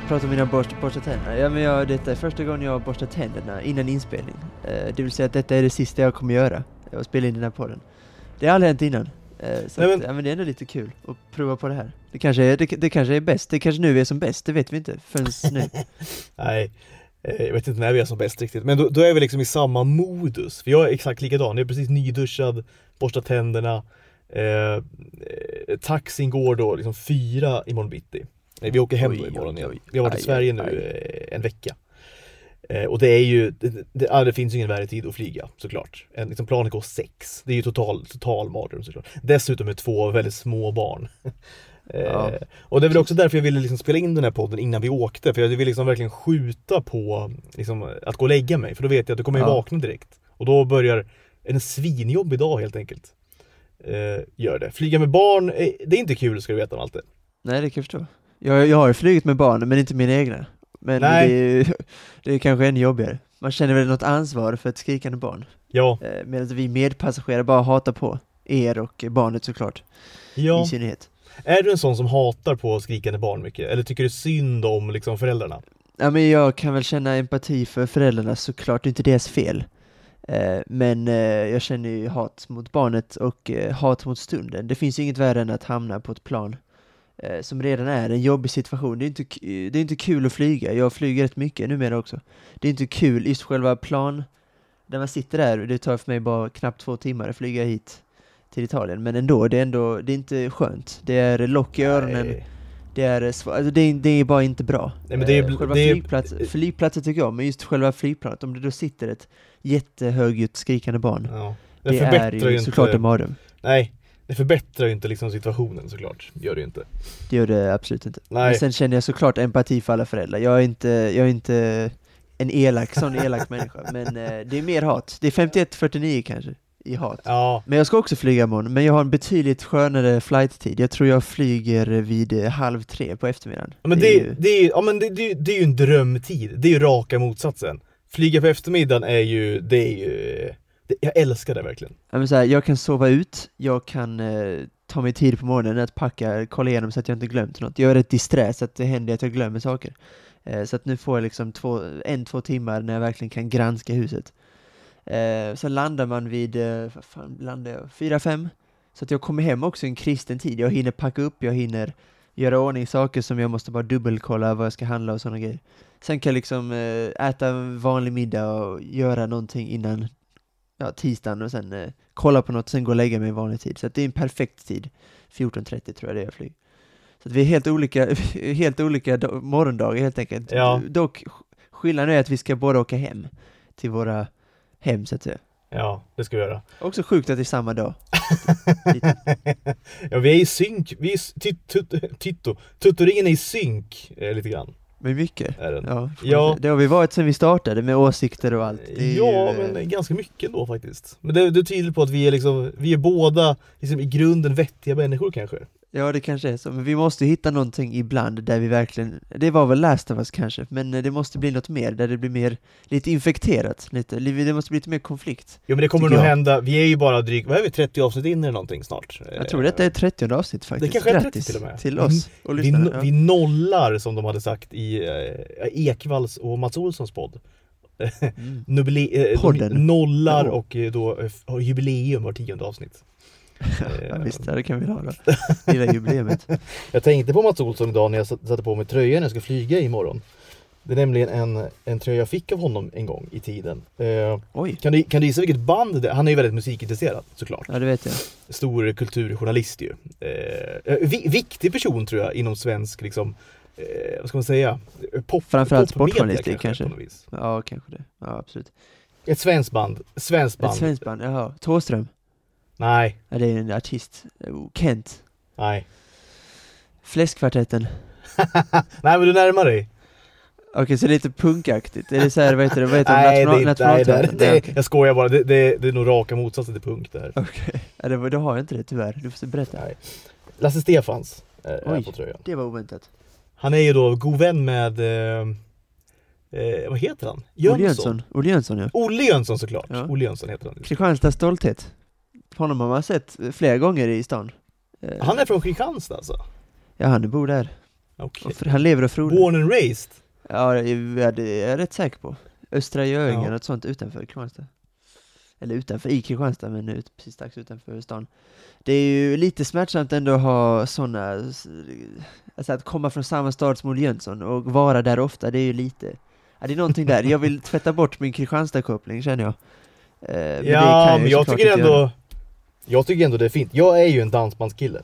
Jag pratar om mina borst, borsta tänderna. Ja men jag, detta är första gången jag borstar tänderna innan inspelning. Eh, det vill säga att detta är det sista jag kommer göra. Att spela in den här podden. Det har aldrig hänt innan. Eh, så Nej, att, men- ja, men det är ändå lite kul att prova på det här. Det kanske är, det, det kanske är bäst. Det kanske nu är som bäst, det vet vi inte förrän nu. Nej, eh, jag vet inte när vi är som bäst riktigt. Men då, då är vi liksom i samma modus. För jag är exakt likadan. Jag är precis nyduschad, borstat tänderna. Eh, eh, taxin går då liksom fyra imorgon bitti. Nej, vi åker hem Oj, imorgon igen. Vi har varit i Aj, Sverige aj, nu aj. eh, en vecka. Eh, och det är ju, det, det, det finns ju ingen värre tid att flyga såklart. En, liksom, planet går sex. Det är ju total, total mardröm såklart. Dessutom med två väldigt små barn. Eh, Ja. och det är väl också därför jag ville liksom spela in den här podden innan vi åkte. För jag vill liksom verkligen skjuta på liksom, att gå och lägga mig. För då vet jag att du kommer Ja. vakna direkt. Och då börjar en svinjobb idag helt enkelt. Eh, gör det. Flyga med barn, eh, det är inte kul ska du veta Malte. Nej, det kan jag förstå. Jag, jag har ju flugit med barn, men inte mina egna. Men Nej. det är, ju- det är kanske ännu jobbigare. Man känner väl något ansvar för ett skrikande barn. Ja, Eh, Medan vi medpassagerare bara hatar på er och barnet såklart, ja. i synnerhet. Är du en sån som hatar på skrikande barn mycket? Eller tycker du synd om liksom föräldrarna? Ja men jag kan väl känna empati för föräldrarna såklart, det är inte deras fel. Eh, Men eh, jag känner ju hat mot barnet och eh, hat mot stunden. Det finns ju inget värre än att hamna på ett plan som redan är en jobbig situation. Det är inte, det är inte kul att flyga, jag flyger rätt mycket numera också. Det är inte kul, just själva plan, där man sitter där, det tar för mig bara knappt två timmar att flyga hit till Italien, men ändå, det är ändå, det är inte skönt. Det är lock i öronen, Nej. det är, alltså det, är, det är bara inte bra. Nej, men det är- Eh, själva det är- flygplats, flygplatsen tycker jag, men just själva flygplanet, om det då sitter ett jättehögljutt skrikande barn, Ja. det är ju såklart en mardröm. Nej, det förbättrar ju inte liksom situationen såklart. Gör det ju inte. Det gör det absolut inte. Nej. Men sen känner jag såklart empati för alla föräldrar. Jag är inte, jag är inte en elak, sån elak människa, men eh, det är mer hat. Det är 51-49 kanske, i hat. Ja, Men jag ska också flyga imorgon, men jag har en betydligt skönare flight-tid. Jag tror jag flyger vid eh, halv tre på eftermiddagen. men är det, ju- det, är, ja, men det, det, det är ju en drömtid. Det är ju raka motsatsen. Flyga på eftermiddagen är ju, det är ju, det, jag älskar det verkligen. Ja, men så här, jag kan sova ut, jag kan eh, ta mig tid på morgonen att packa, kolla igenom så att jag inte glömt något. Jag är rätt disträ så att det händer att jag glömmer saker. Eh, så att nu får jag liksom två, en, två timmar när jag verkligen kan granska huset. Eh, sen landar man vid, eh, vad fan landar jag? Fyra, fem? Så att jag kommer hem också i en kristen tid. Jag hinner packa upp, jag hinner göra ordning saker som jag måste bara dubbelkolla vad jag ska handla och sådana grejer. Sen kan jag liksom eh, äta en vanlig middag och göra någonting innan ja, tisdagen och sen eh, kolla på något, sen gå och lägga mig i vanlig tid. Så det är en perfekt tid. 14.30 tror jag det är jag flyger. Så vi är helt olika, helt olika morgondagar helt enkelt. Ja. Dock, skillnaden är att vi ska båda åka hem till våra hem så att säga. Ja, det ska vi göra. Också sjukt att det är samma dag. ja, vi är i synk. Vi är, Titto, Tuttoringen är i synk eh, lite grann. Men mycket. Är den. Ja, Ja. det har vi varit sedan vi startade med åsikter och allt. Ja, ju, eh, men ganska mycket ändå faktiskt. Men det, det tyder på att vi är liksom, vi är båda liksom i grunden vettiga människor kanske. Ja, det kanske är så, men vi måste hitta någonting ibland där vi verkligen, det var väl Last of Us kanske, men eh, det måste bli något mer, där det blir mer, lite infekterat, lite, det måste bli lite mer konflikt. Jo men det kommer nog jag. hända, vi är ju bara drygt, vad är vi, 30 avsnitt in eller någonting snart? Jag tror detta är 30 avsnitt faktiskt. kanske är 30 Grattis till och med. till oss och vi, no- Ja. vi nollar som de hade sagt i eh, Ekvalls och Mats Olssons podd. Mm. Nubile, eh, Podden. nollar Ja. och eh, då eh, har jubileum var tionde avsnitt. Ja, visst, ja, det kan vi ha då. Lilla jubileet. Jag tänkte på Mats Olsson idag när jag satt- satte på mig tröjan när jag ska flyga imorgon. Det är nämligen en, en tröja jag fick av honom en gång i tiden. Eh, Oj, kan, du, kan du gissa vilket band det är? Han är ju väldigt musikintresserad såklart. ja det vet jag. Stor kulturjournalist ju. Eh, vi, viktig person tror jag inom svensk, liksom, eh, vad ska man säga? Pop, Framförallt popmedia sportjournalistik kanske. vis. Ja, kanske det. Ja, absolut. Ett svenskt band. Svenskt band. Ett svenskt band, jaha. Thåström? Nej, Ja, det är en artist. Oh, Kent? nej. Fläskkvartetten? nej men du närmar dig. Okej, så lite punkaktigt? Är det såhär, vad heter det, vad heter det, nej, det national, inte, nej, det, det, det, jag skojar bara. Det, det, det är nog raka motsatsen till punk där. Okej, ja, det har jag inte det tyvärr. Du får berätta. Nej. Lasse Stefans är, är Oj. på tröjan. Det var oväntat. Han är ju då god vän med, eh, eh, vad heter han? Olle Jönsson. Olle Jönsson ja. Olle Jönsson såklart. Ja. Olle Jönsson heter han. Kristianstads stolthet. Honom har man sett flera gånger i stan. Eh, Han är från Kristianstad alltså? Ja, han bor där. För, han lever och frodas. Born and raised? Ja, det är, jag rätt säker på. Östra Göinge, Ja. något sånt utanför Kristianstad. Eller utanför, i Kristianstad, men ut, precis strax utanför stan. Det är ju lite smärtsamt ändå att ha sådana, alltså att komma från samma stad som Olle Jönsson och vara där ofta, det är ju lite, ja, det är någonting där. Jag vill tvätta bort min Kristianstad-koppling känner jag. Eh, men ja, men jag tycker ändå... göra. Jag tycker ändå det är fint. Jag är ju en dansbandskille.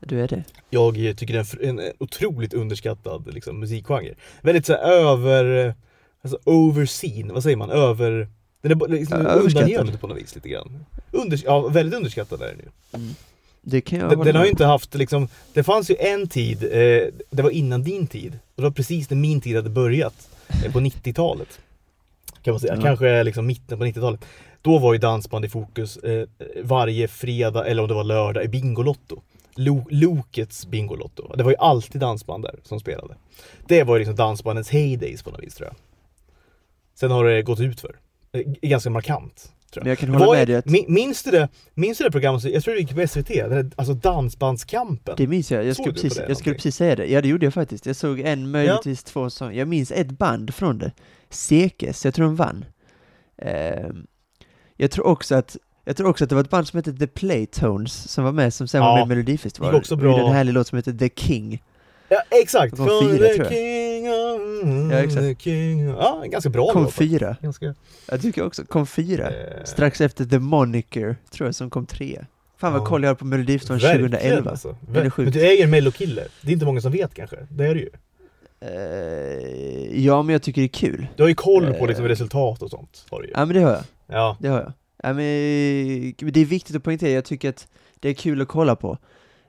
Du är det? Jag tycker det är en, en otroligt underskattad liksom, musikgenre. Väldigt så här, över... Alltså overseen, vad säger man? Över... Den är liksom, Ja, på något vis lite grann. Under, ja, väldigt underskattad är den ju. Mm. Det kan jag Den, den har ju inte haft liksom, det fanns ju en tid, eh, det var innan din tid. Och det var precis när min tid hade börjat, eh, på 90-talet. Kan man säga, Ja. kanske liksom mitten på 90-talet. Då var ju dansband i fokus eh, varje fredag, eller om det var lördag, i Bingolotto. Lo- Lokets Bingolotto. Det var ju alltid dansband där som spelade. Det var ju liksom dansbandens heydays på något vis tror jag. Sen har det gått ut för. Ganska markant. Tror Men jag kan hålla var med dig att min- Minns du det, minns du det programmet, jag tror det gick på SVT, där, alltså Dansbandskampen? Det minns jag, jag skulle, precis, jag skulle precis säga det. Ja det gjorde jag faktiskt. Jag såg en, möjligtvis två sånger. Jag minns ett band från det. Sekes, jag tror de vann. Ehm, jag tror också att jag tror också att det var ett band som hette The Playtones som var med, som sen var Ja, med i Melodifestivalen. gick också Och bra. en härlig låt som heter The King. Ja exakt! Det kom fyra, the tror jag. king of, Ja, exakt. the king. Ja, ganska bra Kom låt. fyra. Ganska, Jag tycker också, kom fyra. eh, Strax efter The Moniker, tror jag, som kom tre. Fan vad Ja. koll jag har på Melodifestivalen verkligen, 2011. Alltså. Det är sjukt. Men du är ju en mellokille. Det är inte många som vet kanske. Det är du ju. Eh, ja, men jag tycker det är kul. Du har ju koll på liksom Eh. resultat och sånt. Har du ju. Ja, men det har jag. Ja. Det har jag. Ja, men, det är viktigt att poängtera, jag tycker att det är kul att kolla på.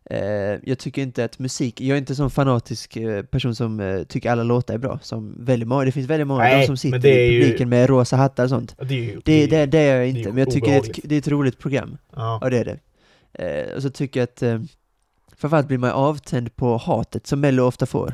Eh, jag tycker inte att musik, jag är inte en sån fanatisk eh, person som eh, tycker alla låtar är bra, som väldigt många, det finns väldigt många, Nej, de som sitter i ju- publiken med rosa hattar och sånt. Det är ju... Det, det, det är jag inte, ju men jag tycker det är, ett, det är ett roligt program. Ja. Ja, det är det. Och så tycker jag att Framförallt blir man avtänd på hatet som Mello ofta får.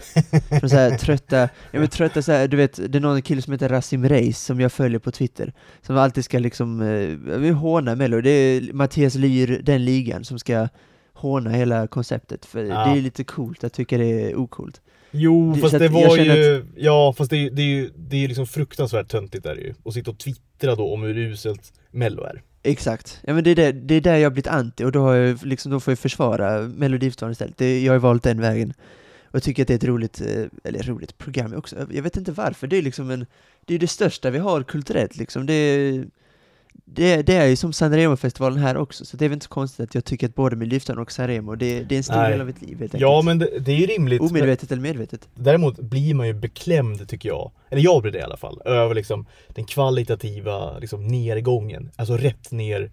Från så här trötta, ja men trötta så här, du vet, det är någon kille som heter Rasim Reis som jag följer på Twitter, som alltid ska liksom, eh, vill håna Mello, det är Mattias Lyr, den ligan, som ska håna hela konceptet, för Ja. det är lite coolt att tycka det är ocoolt. Jo, Det- fast det att var ju... Ja, fast det det är ju det är ju liksom fruktansvärt töntigt där ju. Och sitta och twittra då om hur uselt Mello är. Exakt, ja men det är, där, det är där jag har blivit anti, och då, har jag, liksom, då får jag försvara Melodifestivalen istället. Det, jag har valt den vägen. Och jag tycker att det är ett roligt, eh, eller roligt program också. Jag vet inte varför, det är liksom en, det är det största vi har kulturellt liksom. Det, är- det, det är ju som Sanremo-festivalen här också, så det är väl inte så konstigt att jag tycker att både Melodifestivalen och Sanremo, det, det är en stor Nej. del av mitt liv helt Ja, enkelt. men det, det är ju rimligt. men- Omedvetet eller medvetet. Däremot blir man ju beklämd tycker jag, eller jag blir det i alla fall, över liksom den kvalitativa liksom, nedgången. Alltså rätt ner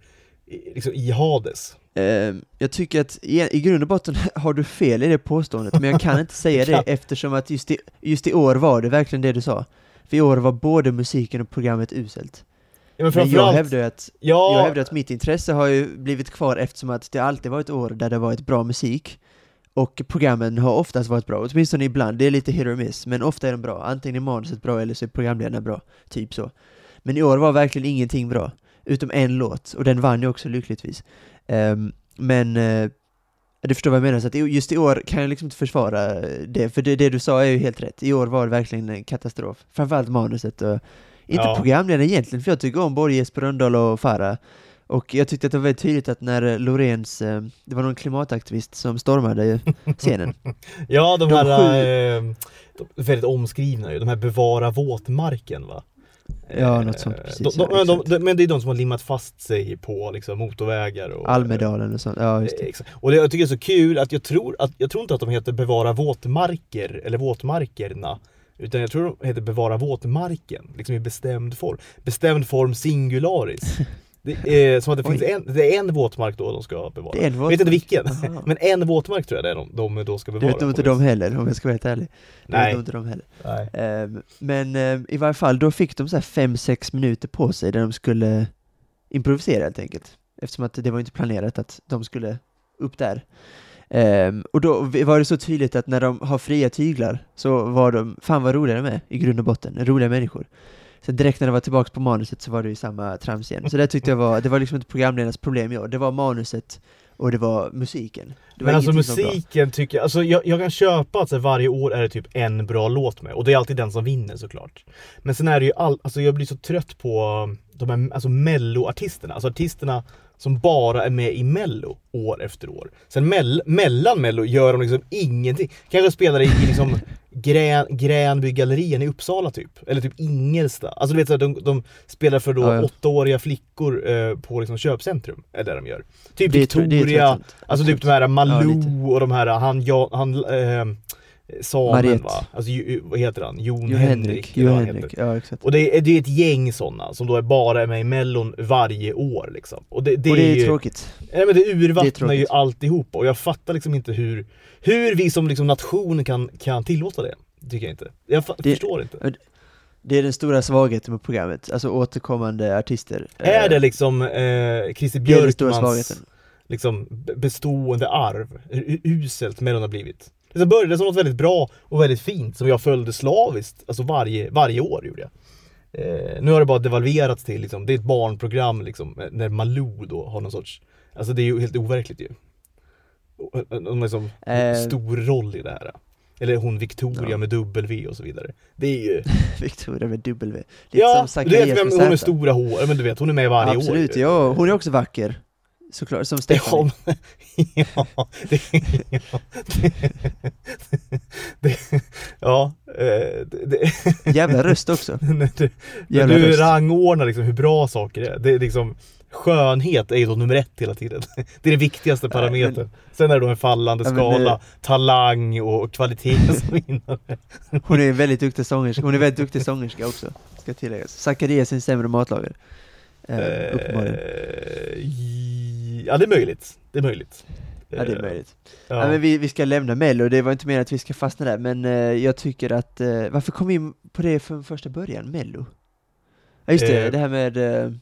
liksom, i Hades. Eh, jag tycker att i, i grund och botten har du fel i det påståendet, men jag kan inte säga det eftersom att just i, just i år var det verkligen det du sa. För i år var både musiken och programmet uselt. Ja, men Men jag hävdar ju att, ja, jag hävdar att mitt intresse har ju blivit kvar eftersom att det alltid varit år där det varit bra musik, och programmen har oftast varit bra, åtminstone ibland, det är lite hit or miss, men ofta är de bra. Antingen är manuset bra eller så är programledarna bra, typ så. Men i år var verkligen ingenting bra, utom en låt, och den vann ju också lyckligtvis. Ehm, men eh, du förstår vad jag menar, så att just i år kan jag liksom inte försvara det, för det, det du sa är ju helt rätt. I år var det verkligen en katastrof. Framförallt manuset och inte Ja. programledaren egentligen, för jag tycker om både Jesper Rönndahl och Farah. Och jag tyckte att det var väldigt tydligt att när Lorens, eh, det var någon klimataktivist som stormade scenen. ja de de här sju- eh, de, är väldigt omskrivna ju, de här bevara våtmarken va? Ja, något Eh, sånt, precis, De, ja, de, exakt. de, men det är de som har limmat fast sig på liksom, motorvägar och Almedalen och sånt, ja just Eh, det. Exakt. Och det, jag tycker det är så kul att jag tror, att, jag tror inte att de heter bevara våtmarker eller våtmarkerna. Utan jag tror de heter bevara våtmarken, liksom i bestämd form. Bestämd form singularis. Det är som att det Oj. finns en, det är en våtmark då de ska bevara. Det är en Jag vet inte vilken, Aha. men en våtmark tror jag det är de, de då ska Det bevara. vet nog inte de heller, om jag ska vara helt ärlig. Det vet Nej. nog inte de heller. Nej. Ehm, men ehm, i varje fall, då fick de så här fem sex minuter på sig där de skulle improvisera helt enkelt. Eftersom att det var inte planerat att de skulle upp där. Ehm, och då var det så tydligt att när de har fria tyglar så var de, fan vad roliga de är i grund och botten, roliga människor. Sen direkt när de var tillbaka på manuset så var det ju samma trams igen. Så det tyckte jag var, det var liksom inte programledarnas problem år, det var manuset och det var musiken. Det var Men alltså musiken tycker jag, alltså jag, jag kan köpa att så här, varje år är det typ en bra låt med och det är alltid den som vinner såklart. Men sen är det ju all, alltså jag blir så trött på de här alltså melloartisterna, alltså artisterna som bara är med i mello år efter år. Sen mell, mellan mello gör de liksom ingenting. Kanske spelar i, i liksom Grän, Gränbygallerian i Uppsala typ. Eller typ Ingelsta. Alltså du vet så de, de spelar för då Ja, ja. åttaåriga flickor eh, på liksom köpcentrum. Är det de gör. Typ Det det Victoria, tröttsamt. Alltså typ de här Ja, Malou lite. och de här, han, ja, han eh, Samen Mariette. va? Alltså ju- vad heter han? Jon Jo Henrik. Henrik, eller Jo vad han Henrik, ja exakt. Och det är, det är ett gäng sådana som då är bara är med i mellon varje år liksom. Och det, det, och det är ju, tråkigt. Nej men det urvattnar Det är ju alltihopa och jag fattar liksom inte hur, hur vi som liksom nation kan, kan tillåta det. Tycker jag inte. Jag Det- förstår inte. Det är den stora svagheten med programmet, alltså återkommande artister. Är Eh, det liksom eh, Christer är Björkmans liksom, bestående arv? Hur uselt Mellon har blivit. Det började som något väldigt bra och väldigt fint som jag följde slaviskt, alltså varje, varje år gjorde jag. Eh, nu har det bara devalverats till liksom, det är ett barnprogram liksom, när Malou då har någon sorts, alltså det är ju helt overkligt ju. Och- och- och- och liksom, Eh. stor roll i det här. Eller hon Victoria Ja. med W och så vidare. Det är ju, Victoria med W. Lite ja, som du vet vem, med hon är Z. stora hår, men du vet hon är med varje Absolut, år. ja. Hon är också vacker. Såklart, som Stephanie. Ja, ja, det, ja, det, ja, eh, det, Jävla röst också. när du, Jävla du röst. rangordnar liksom hur bra saker är. Det är liksom, skönhet är ju då nummer ett hela tiden. Det är den viktigaste parametern. Sen är det då en fallande skala, talang och kvalitet som vinnare. Hon är väldigt duktig sångerska, hon är väldigt duktig sångerska också, ska tilläggas. Zacharias är en sämre matlagare. Eh, uppenbarligen. Eh, ja, det är möjligt. Det är möjligt. Ja, det är Eh, möjligt. Ja. Ja. men vi, vi ska lämna Mello, det var inte meningen att vi ska fastna där, men jag tycker att, varför kom vi in på det från första början, Mello? Ja just det, Eh. det här med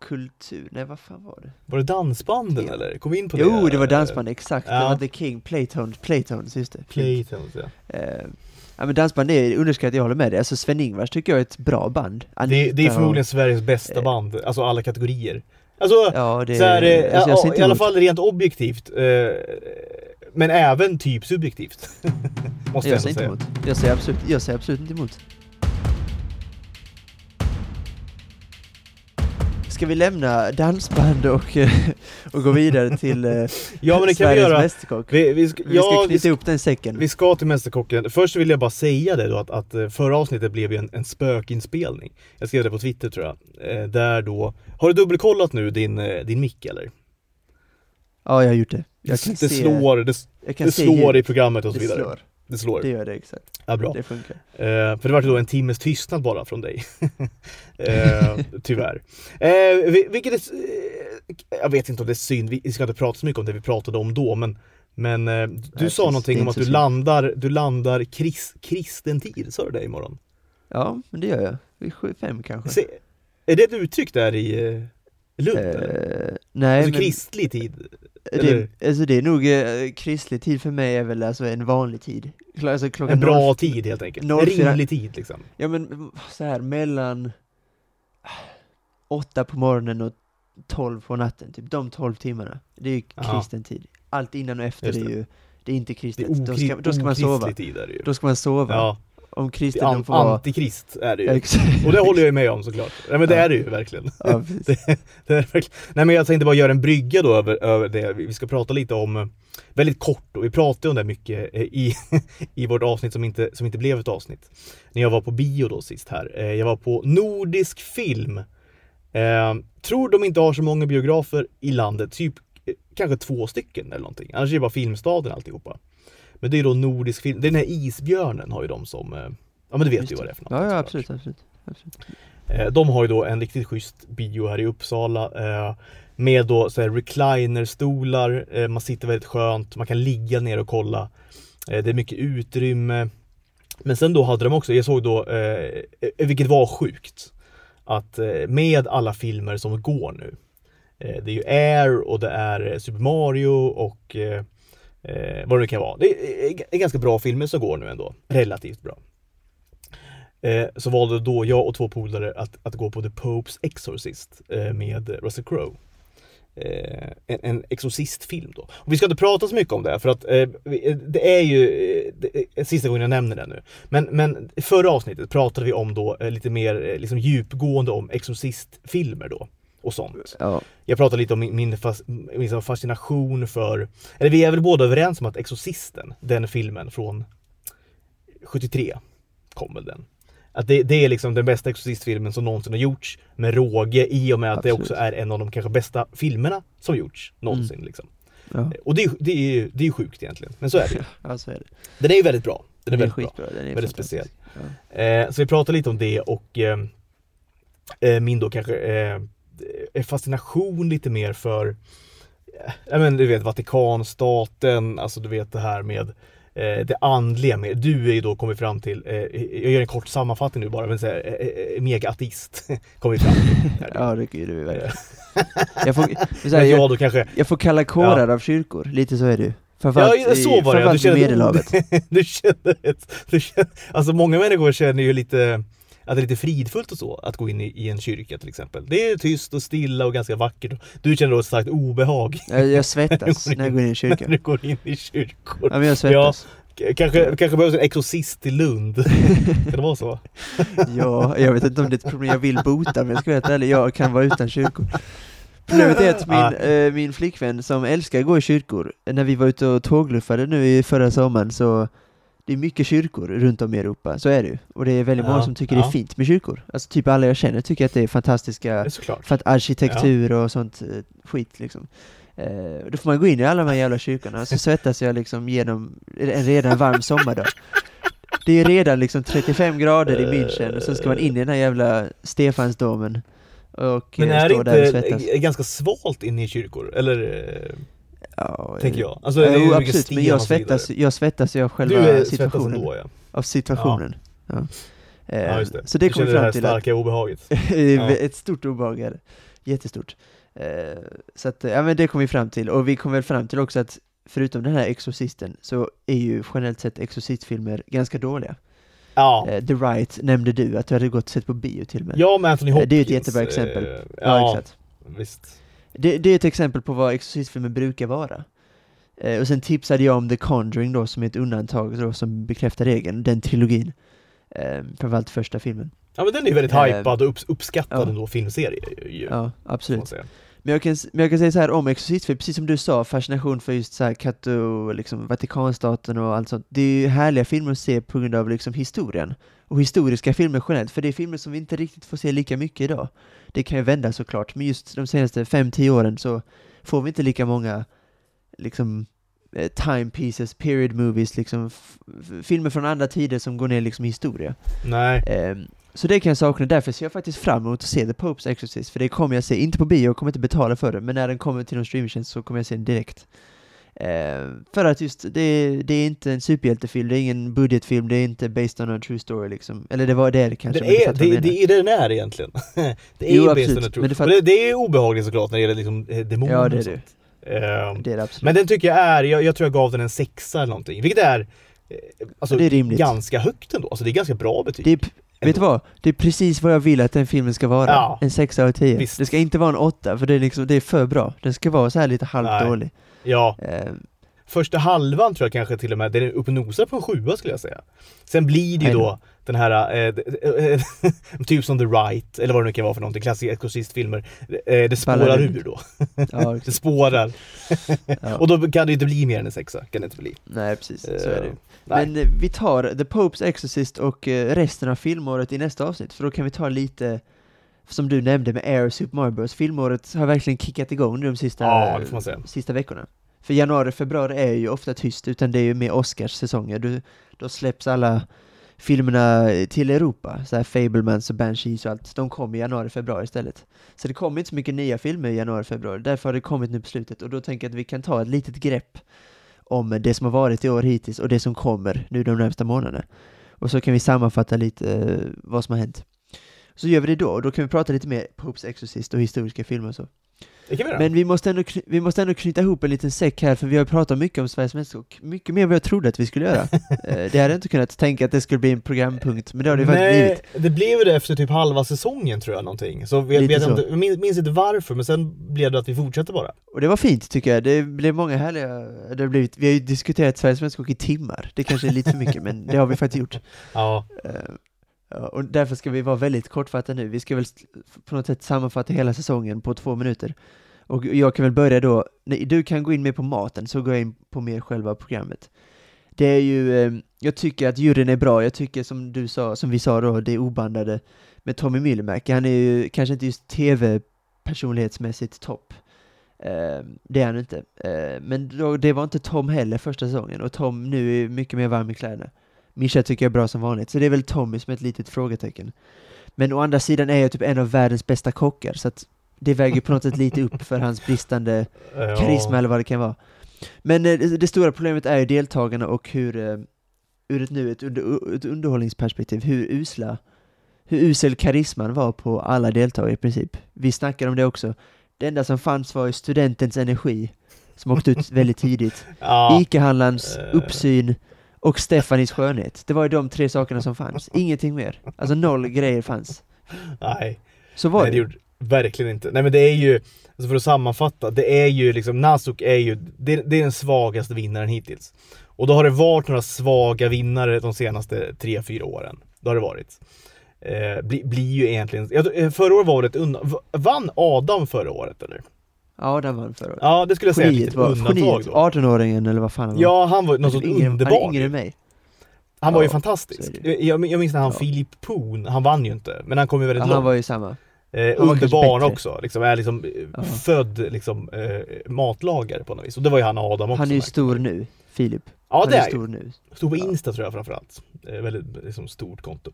kultur, nej vad fan var det? Var det dansbanden Ja. eller? Kom vi in på det? Jo, det var dansband, exakt, det ja. var The King, Playtones, Playtones, just det. Playtones, ja. Ja men dansband är underskattat, jag håller med dig. Alltså Sven-Ingvars tycker jag är ett bra band. Det, det är Anita förmodligen och, Sveriges bästa eh, band, alltså alla kategorier. Alltså, Ja, det så här, eh, alltså, i alla fall rent objektivt. Eh, men även typ subjektivt. Måste jag Jag inte säga. emot. Jag ser absolut, jag ser absolut inte emot. Ska vi lämna dansband och, eh, och gå vidare till eh, Ja men det kan vi göra. Mästerkock? Vi, vi, ska, Vi ska ja, vi, knyta ska, ihop den säcken. vi ska till Mästerkocken. Först vill jag bara säga det då att, att eh, förra avsnittet blev ju en, en spökinspelning. Jag skrev det på Twitter tror jag. Där då, har du dubbelkollat nu din, din mick eller? Ja, jag har gjort det. Jag kan det se, slår, det, jag kan det slår i programmet och så vidare. slår. Det slår. Det gör det, exakt. Ja, bra. Det funkar. Eh, för det var då en timmes tystnad bara från dig. eh, tyvärr. Eh, vi- vilket är, eh, jag vet inte om det är synd, vi ska inte prata så mycket om det vi pratade om då, men, men eh, du precis. sa någonting om att du synd. landar, du landar kris, kristen tid, sa du det imorgon? Ja, men det gör jag. Vid sju, fem kanske. Se, är det ett uttryck där i eh, Lund? Eh, nej, alltså men kristlig tid? Det, alltså det är nog, eh, kristlig tid för mig är väl alltså en vanlig tid. Alltså klockan En bra noll- tid helt enkelt? En 04 rimlig tid liksom? Ja men så här mellan åtta på morgonen och tolv på natten, typ de tolv timmarna. Det är ju Ja. kristen tid. Allt innan och efter det är det. ju, det är inte Det kristet. är Då okri- ska, då ska man sova. tid är det ju. Då ska man sova. Ja, Om kristendom an- får vara... antikrist är det ju. Exakt. Och det håller jag ju med om såklart. Nej men det Ja. är det ju verkligen. Ja. Det, det är verkligen. Nej men jag tänkte bara göra en brygga då över, över det. Vi ska prata lite om, eh, väldigt kort, och vi pratade om det mycket eh, i, i vårt avsnitt som inte, som inte blev ett avsnitt. När jag var på bio då sist här. Eh, Jag var på Nordisk film. Eh, tror de inte har så många biografer i landet, typ kanske två stycken eller någonting. Annars är det bara Filmstaden alltihopa. Men det är då Nordisk film, den här isbjörnen har ju de som, eh, ja men du vet Just ju vad det. är för något. Ja, ja absolut, absolut. absolut. Eh, De har ju då en riktigt schysst bio här i Uppsala eh, med då så här reclinerstolar, man sitter väldigt skönt, man kan ligga ner och kolla. Det är mycket utrymme. Men sen då hade de också, jag såg då, vilket var sjukt, att med alla filmer som går nu, det är ju Air och det är Super Mario och eh, vad det nu kan vara. Det är, är, ganska bra filmer som går nu ändå, relativt bra. Eh, så valde då jag och två polare att, att gå på The Popes Exorcist eh, med Russell Crowe. eh, en, en exorcistfilm då. Och vi ska inte prata så mycket om det för att eh, eh, det är ju eh, det är sista gången jag nämner det nu. Men, men förra avsnittet pratade vi om då eh, lite mer liksom djupgående om exorcistfilmer då och sånt. Ja. Jag pratade lite om min, min, fas, min fascination för, eller vi är väl båda överens om att Exorcisten, den filmen från 73, kom väl den. Att det, det är liksom den bästa Exorcistfilmen som någonsin har gjorts med råge i och med att Absolut. det också är en av de kanske bästa filmerna som gjorts någonsin. Mm. Liksom. Ja. Och det är, det, är, ju- det är ju sjukt egentligen, men så är det ja, så är det. Den är ju väldigt bra. Den är Den är väldigt bra. Den är Väldigt speciell. Ja. Eh, så vi pratar lite om det och eh, eh, min då kanske eh, fascination lite mer för eh, ja, men du vet Vatikanstaten, alltså du vet det här med eh, det andliga mer. Du är ju då kommit fram till, eh, jag gör en kort sammanfattning nu bara, men så här, eh, eh, mega-ateist kom vi fram till. Ja, det är du Eh, verkligen. Jag får, så här, jag, jag kanske, jag får kalla kårar av kyrkor, lite så är ju. Framförallt ja så var det, du framförallt i Medelhavet. du känner, ett, du känner, alltså många människor känner ju lite att det är lite fridfullt och så, att gå in i, i en kyrka till exempel. Det är tyst och stilla och ganska vackert. Du känner då ett starkt obehag Jag, svettas när jag går in i när kyrkan. du går in i kyrkor. Ja, men jag svettas. K- Kanske, kanske behövs en exorcist i Lund. kan det vara så? Ja, jag vet inte om det är ett problem jag vill bota, men jag ska helt ärlig, jag kan vara utan kyrkor. Problemet är att min, Ah. eh, min flickvän som älskar att gå i kyrkor, när vi var ute och tågluffade nu i förra sommaren så det är mycket kyrkor runt om i Europa, så är det ju. Och det är väldigt många Ja, som tycker det ja. är fint med kyrkor. Alltså typ alla jag känner tycker att det är Det fantastiska såklart. för att arkitektur och sånt eh, skit liksom. Eh, då får man gå in i alla de här jävla kyrkorna, så svettas jag liksom genom en redan varm sommardag. Det är redan liksom 35 grader i München och så ska man in i den här jävla Stefansdomen och Men eh, är det inte eh, ganska svalt inne i kyrkor? Eller? Eh, Ja, eh, tänker jag. Alltså, ja, det är ju jo, absolut, men jag svettas, jag svettas ju av själva Du är situationen. ändå ja. Av situationen. Ja. Eh, ja just det. Så det kommer känner det här fram till att starka obehaget. Ja. Ett stort obehag är det. Jättestort. Eh, så att, ja men det kom vi fram till, och vi kom väl fram till också att förutom den här Exorcisten så är ju generellt sett Exorcistfilmer ganska dåliga. Ja. Eh, The Right nämnde du, att du hade gått och sett på bio till och med. Ja med Anthony Eh, Hopkins. det är ett jättebra exempel. eh, ja Ja, exakt. visst. Det, det är ett exempel på vad Exorcistfilmer brukar vara. Eh, och sen tipsade jag om The Conjuring då, som är ett undantag då, som bekräftar regeln, den trilogin. Eh, framförallt första filmen. Ja men den är ju väldigt Eh, hypad och upps- uppskattad ja. ändå filmserie ju. Ja, absolut. Men jag kan, men jag kan säga så här om Exorcistfilm, precis som du sa, fascination för just så här Kato, liksom Vatikanstaten och allt sånt. Det är ju härliga filmer att se på grund av liksom historien. Och historiska filmer generellt, för det är filmer som vi inte riktigt får se lika mycket idag. Det kan ju vända såklart, men just de senaste 5-10 åren så får vi inte lika många liksom eh, time pieces, period movies, liksom filmer från andra tider som går ner liksom i historia. Nej. Ehm, så det kan jag sakna, därför ser jag faktiskt fram emot att se The Popes Exorcist, för det kommer jag se, inte på bio, jag kommer inte betala för det, men när den kommer till någon streamingtjänst så kommer jag se den direkt. Ehm, för att just, det, det är inte en superhjältefilm, det är ingen budgetfilm, det är inte based on a true story liksom. Eller det var det kanske, du är, det, det är det den är egentligen. det är Jo, ju absolut, based on a true. men det det, det är obehagligt såklart när det gäller liksom eh, demoner Ja, det är och det. sånt. Ehm, Det är det absolut. Men den tycker jag är, jag, jag tror jag gav den en sexa eller någonting, vilket är eh, alltså, Det är rimligt. ganska högt ändå. Alltså det är ganska bra betyg. det är, vet du vad? Det är precis vad jag vill att den filmen ska vara. Ja. En sexa av tio. Visst. Det ska inte vara en åtta, för det är, liksom, det är för bra. Den ska vara så här lite halvt Nej. dålig. Ja, Ehm, första halvan tror jag kanske till och med, den är uppe och nosar på en sjua skulle jag säga. Sen blir det ju då. den här, eh, eh, eh, typ som The Right, eller vad det nu kan vara för någonting, klassiska exorcistfilmer. Eh, det spårar Ballar ur då. ja, Det spårar. ja. Och då kan det inte bli mer än en sexa, kan det inte bli. Nej, precis. Så är det ju. Eh, nej. Men eh, vi tar The Popes Exorcist och resten av filmåret i nästa avsnitt, för då kan vi ta lite som du nämnde med Air Super Mario Bros. Filmåret har verkligen kickat igång nu de sista, Ja, sista veckorna. För januari, februari är ju ofta tyst, utan det är ju mer Oscars-säsonger. Du, då släpps alla filmerna till Europa, så här Fablemans och Banshees och allt. De kommer i januari, februari istället. Så det kommer inte så mycket nya filmer i januari, februari. Därför har det kommit nu på slutet. Och då tänker jag att vi kan ta ett litet grepp om det som har varit i år hittills och det som kommer nu de närmsta månaderna. Och så kan vi sammanfatta lite eh, vad som har hänt. Så gör vi det då, och då kan vi prata lite mer Popes Exorcist och historiska filmer och så. Det kan vi göra. Men vi måste, ändå, vi måste ändå knyta ihop en liten säck här, för vi har pratat mycket om Sveriges mästerskap, mycket mer än vad jag trodde att vi skulle göra. Eh, det hade jag inte kunnat tänka att det skulle bli en programpunkt, men det har det faktiskt Nej, blivit. det blev det efter typ halva säsongen tror jag någonting. Så vi, Lite vet så. inte, jag minns, minns inte varför, men sen blev det att vi fortsätter bara. Och det var fint tycker jag, det blev många härliga, det har blivit, vi har ju diskuterat Sveriges mästerskap i timmar, det kanske är lite för mycket, men det har vi faktiskt gjort. Ja, Eh, ja, och därför ska vi vara väldigt kortfattade nu, vi ska väl på något sätt sammanfatta hela säsongen på två minuter. Och jag kan väl börja då, nej, du kan gå in mer på maten, så går jag in på mer själva programmet. Det är ju, ehm, jag tycker att juryn är bra, jag tycker som du sa, som vi sa då, det är obandade med Tommy Myllymäki, han är ju kanske inte just tv-personlighetsmässigt topp. Ehm, det är han inte. Ehm, men då, det var inte Tom heller första säsongen, och Tom nu är mycket mer varm i kläderna. Mischa tycker jag är bra som vanligt, så det är väl Tommy som är ett litet frågetecken. Men å andra sidan är jag typ en av världens bästa kockar, så att det väger på något sätt lite upp för hans bristande ja. karisma eller vad det kan vara. Men eh, det, stora problemet är ju deltagarna och hur, eh, ur ett nu ett, under, ett underhållningsperspektiv, hur usla, hur usel karisman var på alla deltagare i princip. Vi snackade om det också. Det enda som fanns var ju studentens energi, som åkte ut väldigt tidigt. Ja, Ica-handlarns Eh. uppsyn och Stefanis skönhet. Det var ju de tre sakerna som fanns. Ingenting mer. Alltså noll grejer fanns. nej. Så var Nej, det det. gjorde verkligen inte. Nej men det är ju, alltså för att sammanfatta, det är ju liksom, Nasuk är ju, det, det är den svagaste vinnaren hittills. Och då har det varit några svaga vinnare de senaste 3-4 åren. Det har det varit. Eh, bli, blir ju egentligen, förra året var det ett undantag, vann Adam förra året eller? Ja, den vann förra året. Ja det skulle jag säga, Geniet var, undantag då. 18-åringen eller vad fan han var. Ja han var något Han sånt yngre- Han är underbar. yngre än mig. Han var ju Ja, fantastisk. Jag, jag minns när han Ja. Filip Poon, han vann ju inte, men han kom ju väldigt Ja, långt. han var ju samma. Eh, underbarn också, liksom, är liksom eh, Ja. född liksom, eh, matlagare på något vis. Och det var ju han och Adam också. Han är ju stor nu, Filip. Ja han det är är ju. stor nu. Stor på Ja. Insta tror jag framförallt. Eh, väldigt liksom, stort konto.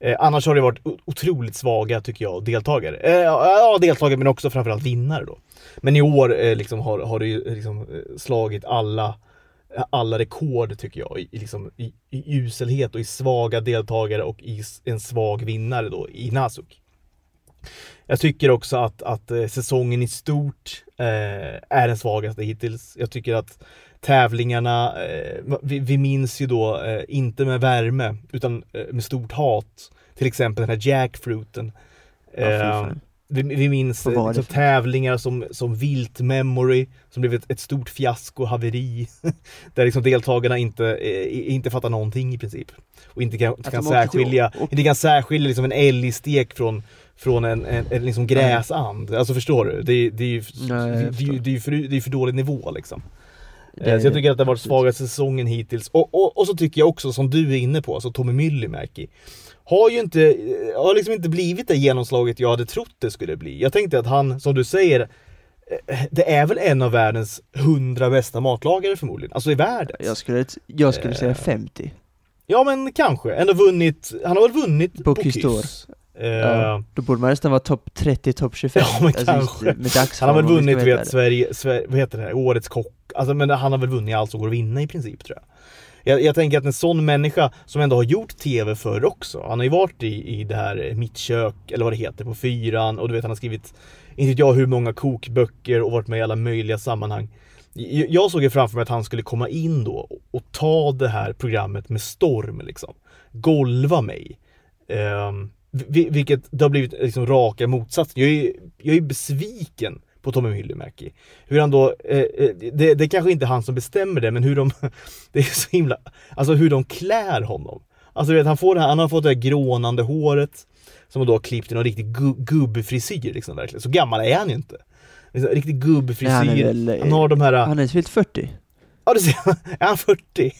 Eh, annars har det varit otroligt svaga tycker jag, deltagare. Eh, ja, deltagare men också framförallt vinnare då. Men i år eh, liksom, har, har det ju liksom, eh, slagit alla eh, alla rekord tycker jag i, liksom, i, i uselhet och i svaga deltagare och i en svag vinnare då i Nasuk. Jag tycker också att, att eh, säsongen i stort eh, är den svagaste hittills. Jag tycker att tävlingarna, eh, vi, vi minns ju då eh, inte med värme utan eh, med stort hat. Till exempel den här jackfruiten. Ja, vi, vi minns liksom, tävlingar som, som Vilt Memory som blev ett, ett stort fiasko, haveri. där liksom deltagarna inte, eh, inte fattar någonting i princip. Och inte kan, Att kan särskilja, och- inte kan särskilja liksom en älgstek från, från en, en, en liksom gräsand. Alltså förstår du? Det, det är ju Nej, det, det, är ju- förstår. det är ju för, det är för dålig nivå liksom. Det- Eh, Så jag tycker att det har varit svagaste säsongen hittills. Och, och, och så tycker jag också, som du är inne på, alltså Tommy Myllymäki. Har ju inte, eh, har liksom inte blivit det genomslaget jag hade trott det skulle bli. Jag tänkte att han, som du säger, eh, det är väl en av världens hundra bästa matlagare förmodligen. Alltså i världen. Jag skulle, jag skulle säga Eh, 50. Ja men kanske. Ändå vunnit, han har väl vunnit Bocuse. Eh, Ja, då borde man nästan vara topp 30, topp 25. Ja, men kanske. just Han har väl vunnit, vet, Sverige, Sverige, vad heter det här, Årets kock. Alltså men han har väl vunnit allt som går att vinna i princip tror jag. Jag, jag tänker att en sån människa som ändå har gjort TV förr också. Han har ju varit i, i det här eh, Mitt kök, eller vad det heter, på fyran. Och du vet han har skrivit, inte vet jag hur många kokböcker och varit med i alla möjliga sammanhang. Jag jag såg ju framför mig att han skulle komma in då och, och ta det här programmet med storm liksom. Golva mig. Um, vilket det har blivit liksom raka motsatsen. Jag är, jag är besviken på Tommy Myllymäki. Hur han då, eh, eh, det, det är kanske inte han som bestämmer det, men hur de, det är så himla, alltså hur de klär honom. Alltså du vet, han, får det här, han har fått det här grånande håret som då har klippt i någon riktig gu, gubbfrisyr liksom verkligen. Så gammal är han ju inte. Liksom, riktig gubbfrisyr. Han han, är väl, eh, har de här, Han är fyllt 40. ja du ser, är han 40?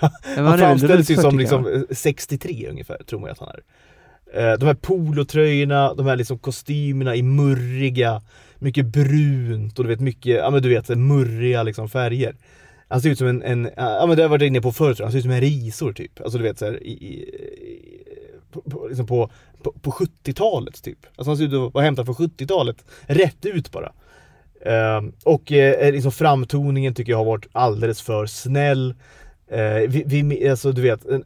Ja, men Han är väl framställs ju 40 som liksom eh, 63 ungefär, tror man att han är. Eh, De här polotröjorna, de här liksom kostymerna i murriga, mycket brunt och du vet mycket, ja men du vet murriga liksom färger. Han ser ut som en, en ja men det har jag varit inne på förut, han ser ut som en risor typ. Alltså du vet såhär i, i, på, på, liksom på, på, på 70-talet typ. Alltså han ser ut att vara hämtad från 70-talet, rätt ut bara. Ehm, och eh, liksom framtoningen tycker jag har varit alldeles för snäll. Eh, vi, vi, alltså du vet, eh,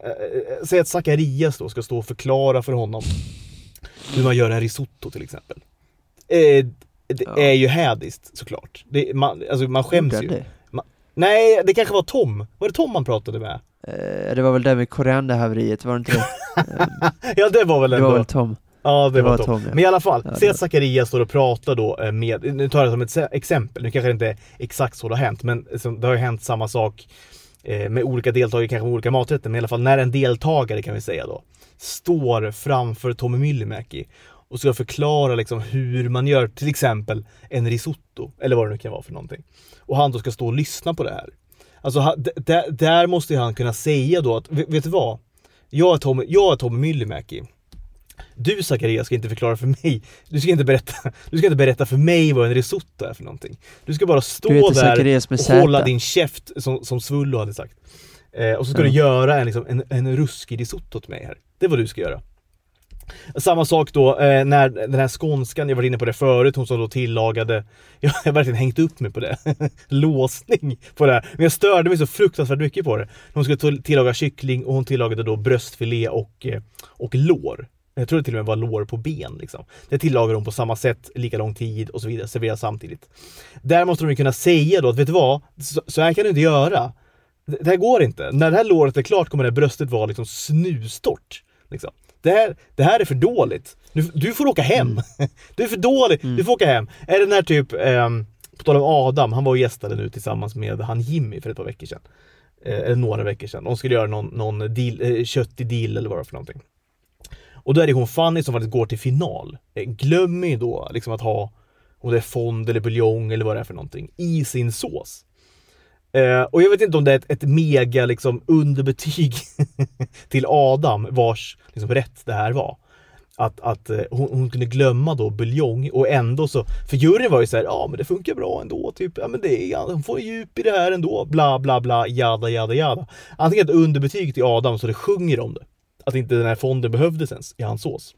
säg att Zacharias då ska stå och förklara för honom hur man gör en risotto till exempel. Eh, Eh, det Ja. är ju hädiskt såklart. Det, man, alltså man skäms Gjorde ju. det? Nej, det kanske var Tom. Var det Tom man pratade med? Eh, det var väl det med korianderhaveriet, var det inte det? Ehm, Ja, det var väl det ändå... var väl Tom. Ja, det, det var, var Tom. Tom, ja. Men i alla fall, Ja, det se att Zacharias står och pratar då eh, med, nu tar jag det som ett exempel, nu kanske det inte är exakt så det har hänt, men det har ju hänt samma sak eh, med olika deltagare, kanske med olika maträtter, men i alla fall när en deltagare kan vi säga då, står framför Tommy Myllymäki och ska förklara liksom hur man gör till exempel en risotto, eller vad det nu kan vara för någonting. Och han då ska stå och lyssna på det här. Alltså där måste han kunna säga då att, vet du vad? Jag är Tommy, jag är Tommy Myllymäki. Du Zacharias ska inte förklara för mig. Du ska inte berätta, du ska inte berätta för mig vad en risotto är för någonting. Du ska bara stå där och hålla din käft som, som Svullo hade sagt. Eh, och så ska Ja. du göra en, liksom, en, en ruskig risotto till mig här. Det är vad du ska göra. Samma sak då eh, när den här skånskan, jag var inne på det förut, hon som då tillagade, jag har verkligen hängt upp mig på det, låsning på det här. Men jag störde mig så fruktansvärt mycket på det. Hon skulle tillaga kyckling och hon tillagade då bröstfilé och, eh, och lår. Jag tror det till och med var lår på ben. Liksom. Det tillagar hon på samma sätt, lika lång tid och så vidare, serveras samtidigt. Där måste de ju kunna säga då att vet du vad, så, så här kan du inte göra. Det, det här går inte. När det här låret är klart kommer det här bröstet vara liksom snustort. Liksom. Det, här, det här är för dåligt. Du, du får åka hem. Du är för dålig, du får åka hem. Är det den här typ, ehm, på tal om Adam, han var och gästade nu tillsammans med han Jimmy för ett par veckor sedan. Eh, eller några veckor sedan. De skulle göra någon, någon deal, eh, köttig deal eller vad det var för någonting. Och då är det hon Fanny som faktiskt går till final. Eh, glömmer ju då liksom att ha, om det är fond eller buljong eller vad det är för någonting, i sin sås. Eh, och jag vet inte om det är ett, ett mega liksom underbetyg till Adam vars liksom, rätt det här var. Att, att eh, hon, hon kunde glömma då buljong och ändå så, för juryn var ju så här, ja men det funkar bra ändå, typ, ja men det är, hon får djup i det här ändå, bla bla bla, jada jada jada. Antingen ett underbetyg till Adam så det sjunger om det. Att inte den här fonden behövdes ens i hans sås.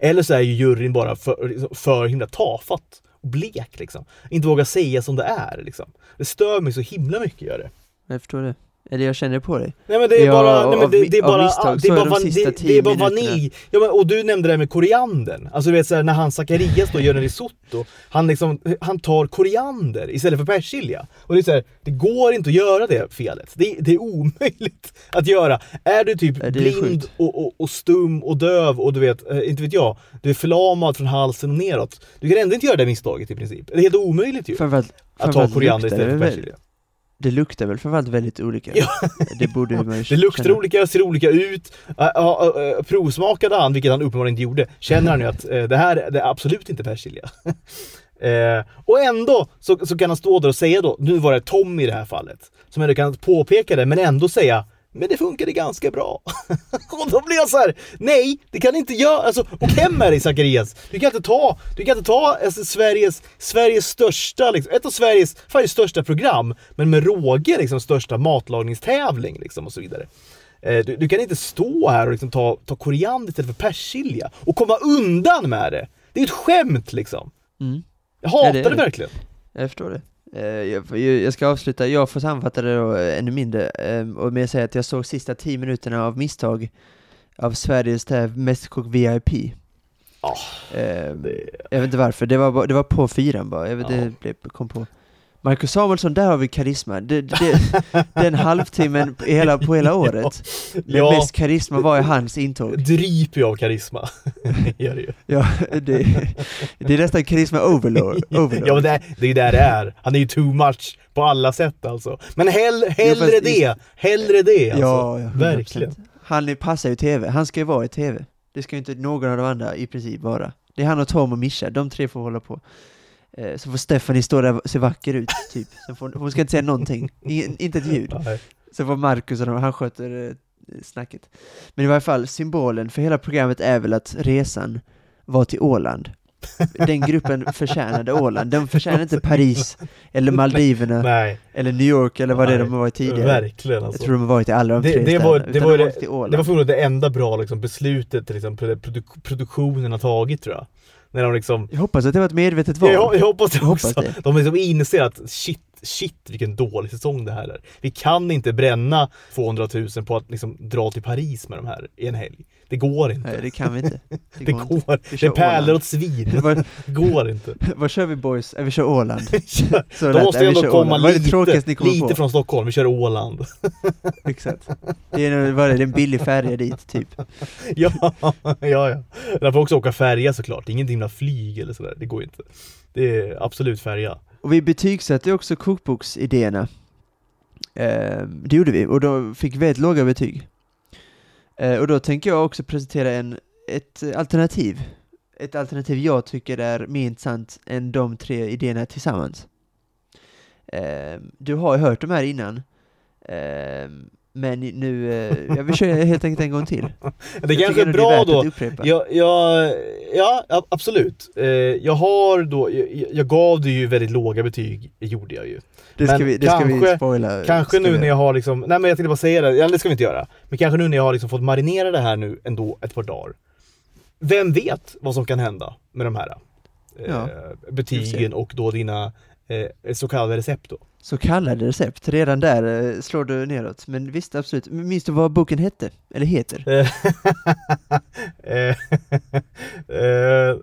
Eller så är ju juryn bara för, liksom, för himla tafatt blek liksom. Inte våga säga som det är liksom. Det stör mig så himla mycket gör det. Jag förstår det. Eller jag känner på dig. Nej men det är Ja, bara, nej, men det, det är bara, misstag det är bara, van, det, det är bara vanilj. Ja, men, och du nämnde det här med koriandern. Alltså du vet såhär, när han Zacharias då gör en risotto, han liksom, han tar koriander istället för persilja. Och det är såhär, det går inte att göra det felet. Det, det är omöjligt att göra. Är du typ är blind och, och, och stum och döv och du vet, eh, inte vet jag, du är förlamad från halsen och neråt. Du kan ändå inte göra det misstaget i princip. Det är helt omöjligt ju. Att ta koriander istället för persilja. Det luktar väl framförallt väldigt olika? Ja. Det borde man ju Det luktar känna. olika, ser olika ut. Uh, uh, uh, provsmakade han, vilket han uppenbarligen inte gjorde, känner han ju att eh, det här det är absolut inte persilja. Eh, och ändå så, så kan han stå där och säga då, nu var det Tom i det här fallet, som ändå kan påpeka det men ändå säga men det funkade ganska bra. och då blir jag så här: nej, det kan inte göra, alltså åk hem med dig Zacharias. Du kan inte ta, du kan inte ta alltså, Sveriges, Sveriges största, liksom, ett av Sveriges faktiskt största program, men med råge liksom största matlagningstävling liksom och så vidare. Eh, Du, du kan inte stå här och liksom ta, ta koriander istället för persilja och komma undan med det. Det är ett skämt liksom. Mm. Jag hatar Ja, det, det. verkligen. Jag förstår det. Eh, Jag, ska avsluta, jag får sammanfatta det då eh, ännu mindre, eh, och med att säga att jag såg sista 10 minuterna av misstag av Sveriges Mästerkock VIP. Ah, Eh, det- Jag vet inte varför, det var, bara- det var på fyran bara, jag vet, Ja. det blev, kom på. Marcus Samuelsson, där har vi karisma. Det, det, den halvtimmen på hela, på hela året, med Ja, mest karisma var i hans intåg. dryper ju av karisma. Gör det ju. Ja, det, det är nästan karisma overload. overload. Ja men det, är- det är ju där det är. Han är ju too much på alla sätt alltså. Men hell, hellre i- det, hellre det alltså. Ja, ja 100%. Verkligen. Han passar ju tv, han ska ju vara i tv. Det ska ju inte någon av de andra i princip vara. Det är han och Tom och Mischa, de tre får hålla på. Eh, Så får Stephanie stå där och se vacker ut, typ. Så får, hon ska inte säga någonting, I, inte ett ljud. Nej. Så får Marcus och de, han sköter eh, snacket. Men i varje fall, symbolen för hela programmet är väl att resan var till Åland. Den gruppen förtjänade Åland, de förtjänade inte Paris, eller Maldiverna, Nej, eller New York, eller vad det är Nej, de har varit tidigare. verkligen Jag alltså. tror de har varit i alla de Det- tre det var- det var de det-. Det var förmodligen det enda bra liksom, beslutet liksom, produ- produktionen har tagit tror jag. När de liksom Jag hoppas att det var ett medvetet val. jag, jag hoppas det Jag hoppas också. det. De liksom inser att shit, shit vilken dålig säsong det här är. Vi kan inte bränna 200 000 på att liksom dra till Paris med de här i en helg. Det går inte. Nej, det kan vi inte. Det, Det går. inte. Det är pärlor åt svin. Det går inte. vad kör vi boys? Äh, vi kör Åland. Så Då måste jag ändå komma Åland. Det lite, lite på? från Stockholm. Vi kör Åland. Exakt. Det är, vad är det, det en billig färja dit, typ. ja, ja, ja. Jag får också åka färja såklart. Ingenting med flyg eller sådär. Det går inte. Det är absolut färja. Och vi betygsatte också kokboksidéerna. Eh, det gjorde vi, och då fick vi väldigt låga betyg. Eh, och då tänker jag också presentera en, ett alternativ. Ett alternativ jag tycker är mer intressant än de tre idéerna tillsammans. Ehm, du har ju hört de här innan. Ehm, men nu, eh, jag vill köra helt enkelt en gång till. Det Jag kanske är bra då. att upprepa. Ja, absolut. Eh, jag har då, jag, jag gav det ju väldigt låga betyg, gjorde jag ju. det ska men vi, det ska vi kanske- spoila. Kanske nu vi- när jag har liksom, nej men jag tänkte bara säga det, ja, det ska vi inte göra. Men kanske nu när jag har liksom fått marinera det här nu ändå ett par dagar. Vem vet vad som kan hända med de här eh, Ja, betygen och då dina eh, så kallade recept då. Så kallade recept, redan där eh, slår du neråt. Men visst, absolut. Minns du vad boken hette? Eller heter? Eh,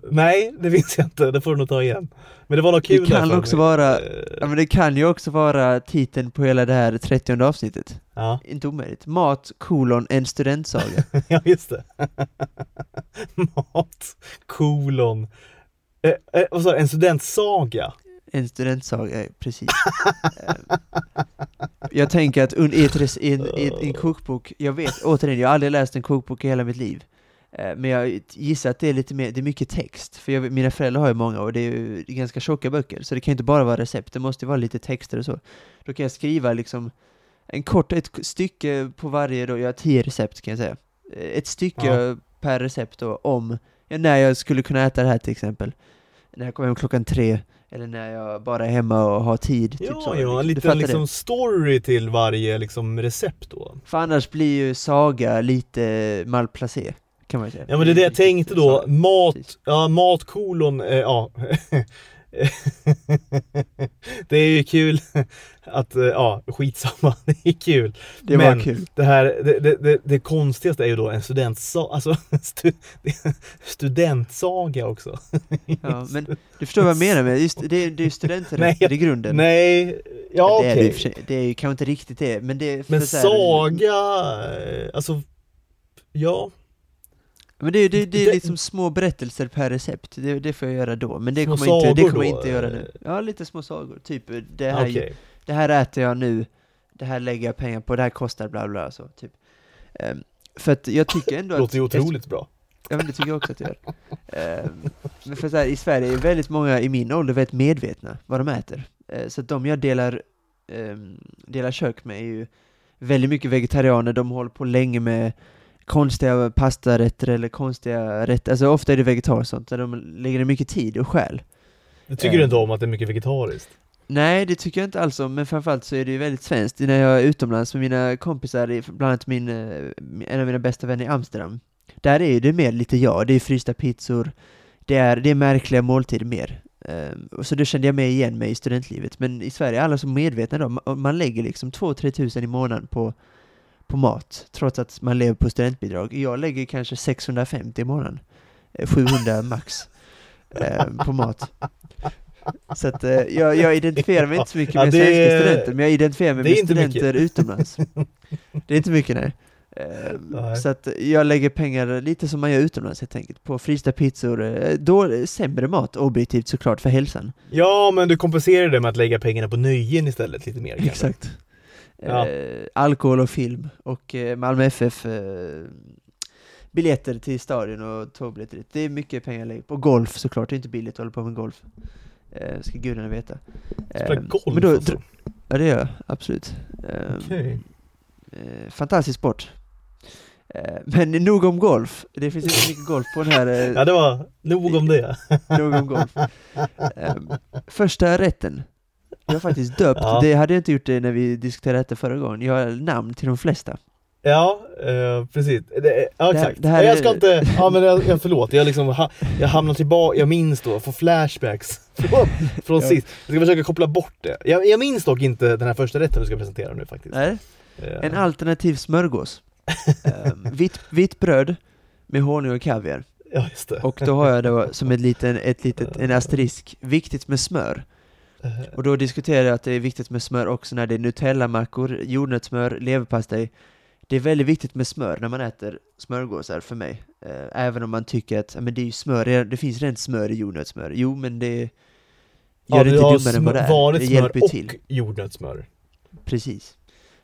nej, det minns jag inte. Det får du nog ta igen. Men det var något kul Det kan också mig. vara- Ja men det kan ju också vara titeln på hela det här 30 avsnittet. ja. Inte omöjligt. Mat, kolon, en studentsaga. ja, just det. Mat, kolon. Eh, eh, vad sa du? En studentsaga? En studentsaga, ja, precis. Eh, jag tänker att i, en, i en kokbok, jag vet, återigen, jag har aldrig läst en kokbok i hela mitt liv. Eh, Men jag gissar att det är lite mer, det är mycket text, för jag, mina föräldrar har ju många och det är ju ganska tjocka böcker, så det kan ju inte bara vara recept, det måste ju vara lite texter och så. Då kan jag skriva liksom en kort, ett stycke på varje då, jag har tio recept kan jag säga. Eh, Ett stycke Ja. per recept då om, ja, när jag skulle kunna äta det här till exempel. När jag kommer hem klockan tre, eller när jag bara är hemma och har tid. typ Ja, så. ja, en liten liksom det. story till varje liksom recept då. För annars blir ju saga lite malplacé, kan man säga. Ja men det är det jag tänkte då, mat, ja mat kolon, eh, ja. det är ju kul att, eh, ja skitsamma, det är kul. Det men- var kul. Det här, det, det, det, det konstigaste är ju då en studentsaga, alltså stu, studentsaga också. Ja, men du förstår vad jag menar med just, det, är- det är ju studenträtter i grunden. Nej, ja det, det, okej. för sig- det är ju kanske inte riktigt det, men det är Men saga, alltså, ja. Men det, är- det, det är liksom små berättelser per recept, det, det får jag göra då, men det Små kommer, inte, det kommer jag inte göra eh? nu. Ja, lite små sagor, typ det här, Okej. det här äter jag nu, det här lägger jag pengar på, det här kostar bla bla så, typ. Ehm, för att jag tycker ändå Låter att... otroligt bra. Ja men det tycker jag också att det gör. Ehm, men för så här, i Sverige är väldigt många i min ålder väldigt medvetna vad de äter. Eh, så att de jag delar, ehm, delar kök med är ju väldigt mycket vegetarianer, de håller på länge med konstiga pastarätter eller konstiga rätter, alltså ofta är det vegetariskt sånt, där de lägger ner mycket tid och själ. Jag tycker Eh. inte om att det är mycket vegetariskt. Nej, det tycker jag inte alls om, men framförallt så är det ju väldigt svenskt. När jag är utomlands med mina kompisar, bland annat min, eh, en av mina bästa vänner i Amsterdam, där är det mer lite jag, det är frysta pizzor, det är, det är märkliga måltider mer. Och så det kände jag mig igen mig i studentlivet, men i Sverige är alla så medvetna då, man, man lägger liksom 2-3 tusen i månaden på, på mat, trots att man lever på studentbidrag. Jag lägger kanske 650 i månaden, Eh, 700 max, ehm, på mat. Så att eh, jag, jag identifierar mig inte så mycket Ja, med det svenska är- studenter, men jag identifierar mig med inte mycket. studenter utomlands. Det är inte mycket nej. Eh, Nej. Så att jag lägger pengar lite som man gör utomlands helt enkelt, på frysta pizzor, eh, då, sämre mat objektivt såklart för hälsan. Ja, men du kompenserar det med att lägga pengarna på nöjen istället lite mer. kanske. Exakt. Ja. Eh, alkohol och film och eh, Malmö FF eh, biljetter till stadion och tågbiljetter dit. Det är mycket pengar jag lägger på. Golf såklart, det är inte billigt att hålla på med golf. Eh, ska gudarna veta. Spela Eh, golf men då, alltså. Ja det gör jag, absolut. Eh, Okej. eh, fantastisk sport. Eh, men nog om golf. Det finns inte mycket golf på den här eh, Ja, det var nog om det. Nog om golf. Första rätten. Jag har faktiskt döpt, Ja. det hade jag inte gjort det när vi diskuterade detta förra gången. Jag har namn till de flesta. Ja, eh, precis. Det, ja, Det här- exakt. det här jag är- ska inte, ja men jag, jag förlåt, jag liksom, ha, jag hamnar tillbaka, jag minns då, får flashbacks från, från Ja. sist. Jag ska försöka koppla bort det. Jag, jag minns dock inte den här första rätten du ska presentera nu faktiskt. Nej, Eh, en alternativ smörgås. Ehm, vitt, vitt bröd med honung och kaviar. Ja. Och då har jag då som ett liten, ett litet, en asterisk, viktigt med smör. Eh, Och då diskuterar jag att det är viktigt med smör också när det är Nutella-mackor, jordnötssmör, leverpastej. Det är väldigt viktigt med smör när man äter smörgåsar för mig. Eh, även om man tycker att men det är ju smör, det- finns rent smör i jordnötssmör. Jo, men det gör ja, det inte dummare än vad det smör- är. Det smör hjälper och till. jordnötssmör. Precis.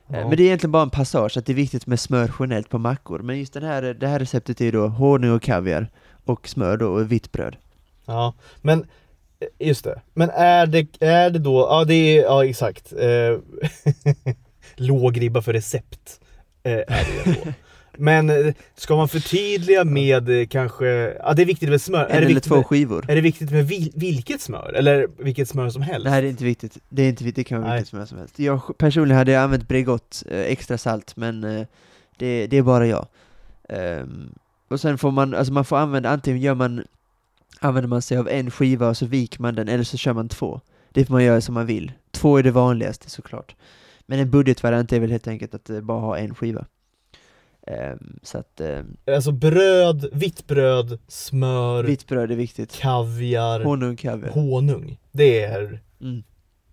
Eh, Ja. Men det är egentligen bara en passage, att det är viktigt med smör generellt på mackor. Men just den här, det här receptet är ju då honung och kaviar, och smör då, och vitt bröd. Ja, men just det. Men är det, är det då, ja det är, ja exakt. Eh, låg ribba för recept eh, är det då. Men eh, ska man förtydliga med eh, kanske, ja det är viktigt med smör. En är, det eller två med, skivor. är det viktigt med vil, vilket smör? Eller vilket smör som helst? Nej, det är inte viktigt. Det är inte viktigt, det kan vara Nej. vilket smör som helst. Jag personligen hade jag använt Bregott eh, extra salt, men eh, det, det är bara jag. Ehm, och sen får man, alltså man får använda, antingen gör man, använder man sig av en skiva och så viker man den, eller så kör man två. Det får man göra som man vill. Två är det vanligaste såklart. Men en budgetvariant är väl helt enkelt att eh, bara ha en skiva. Ehm, så att ehm, Alltså bröd, vitt bröd, smör, vitt bröd är viktigt. kaviar, Honung, kaviar. honung. Det är, Mm,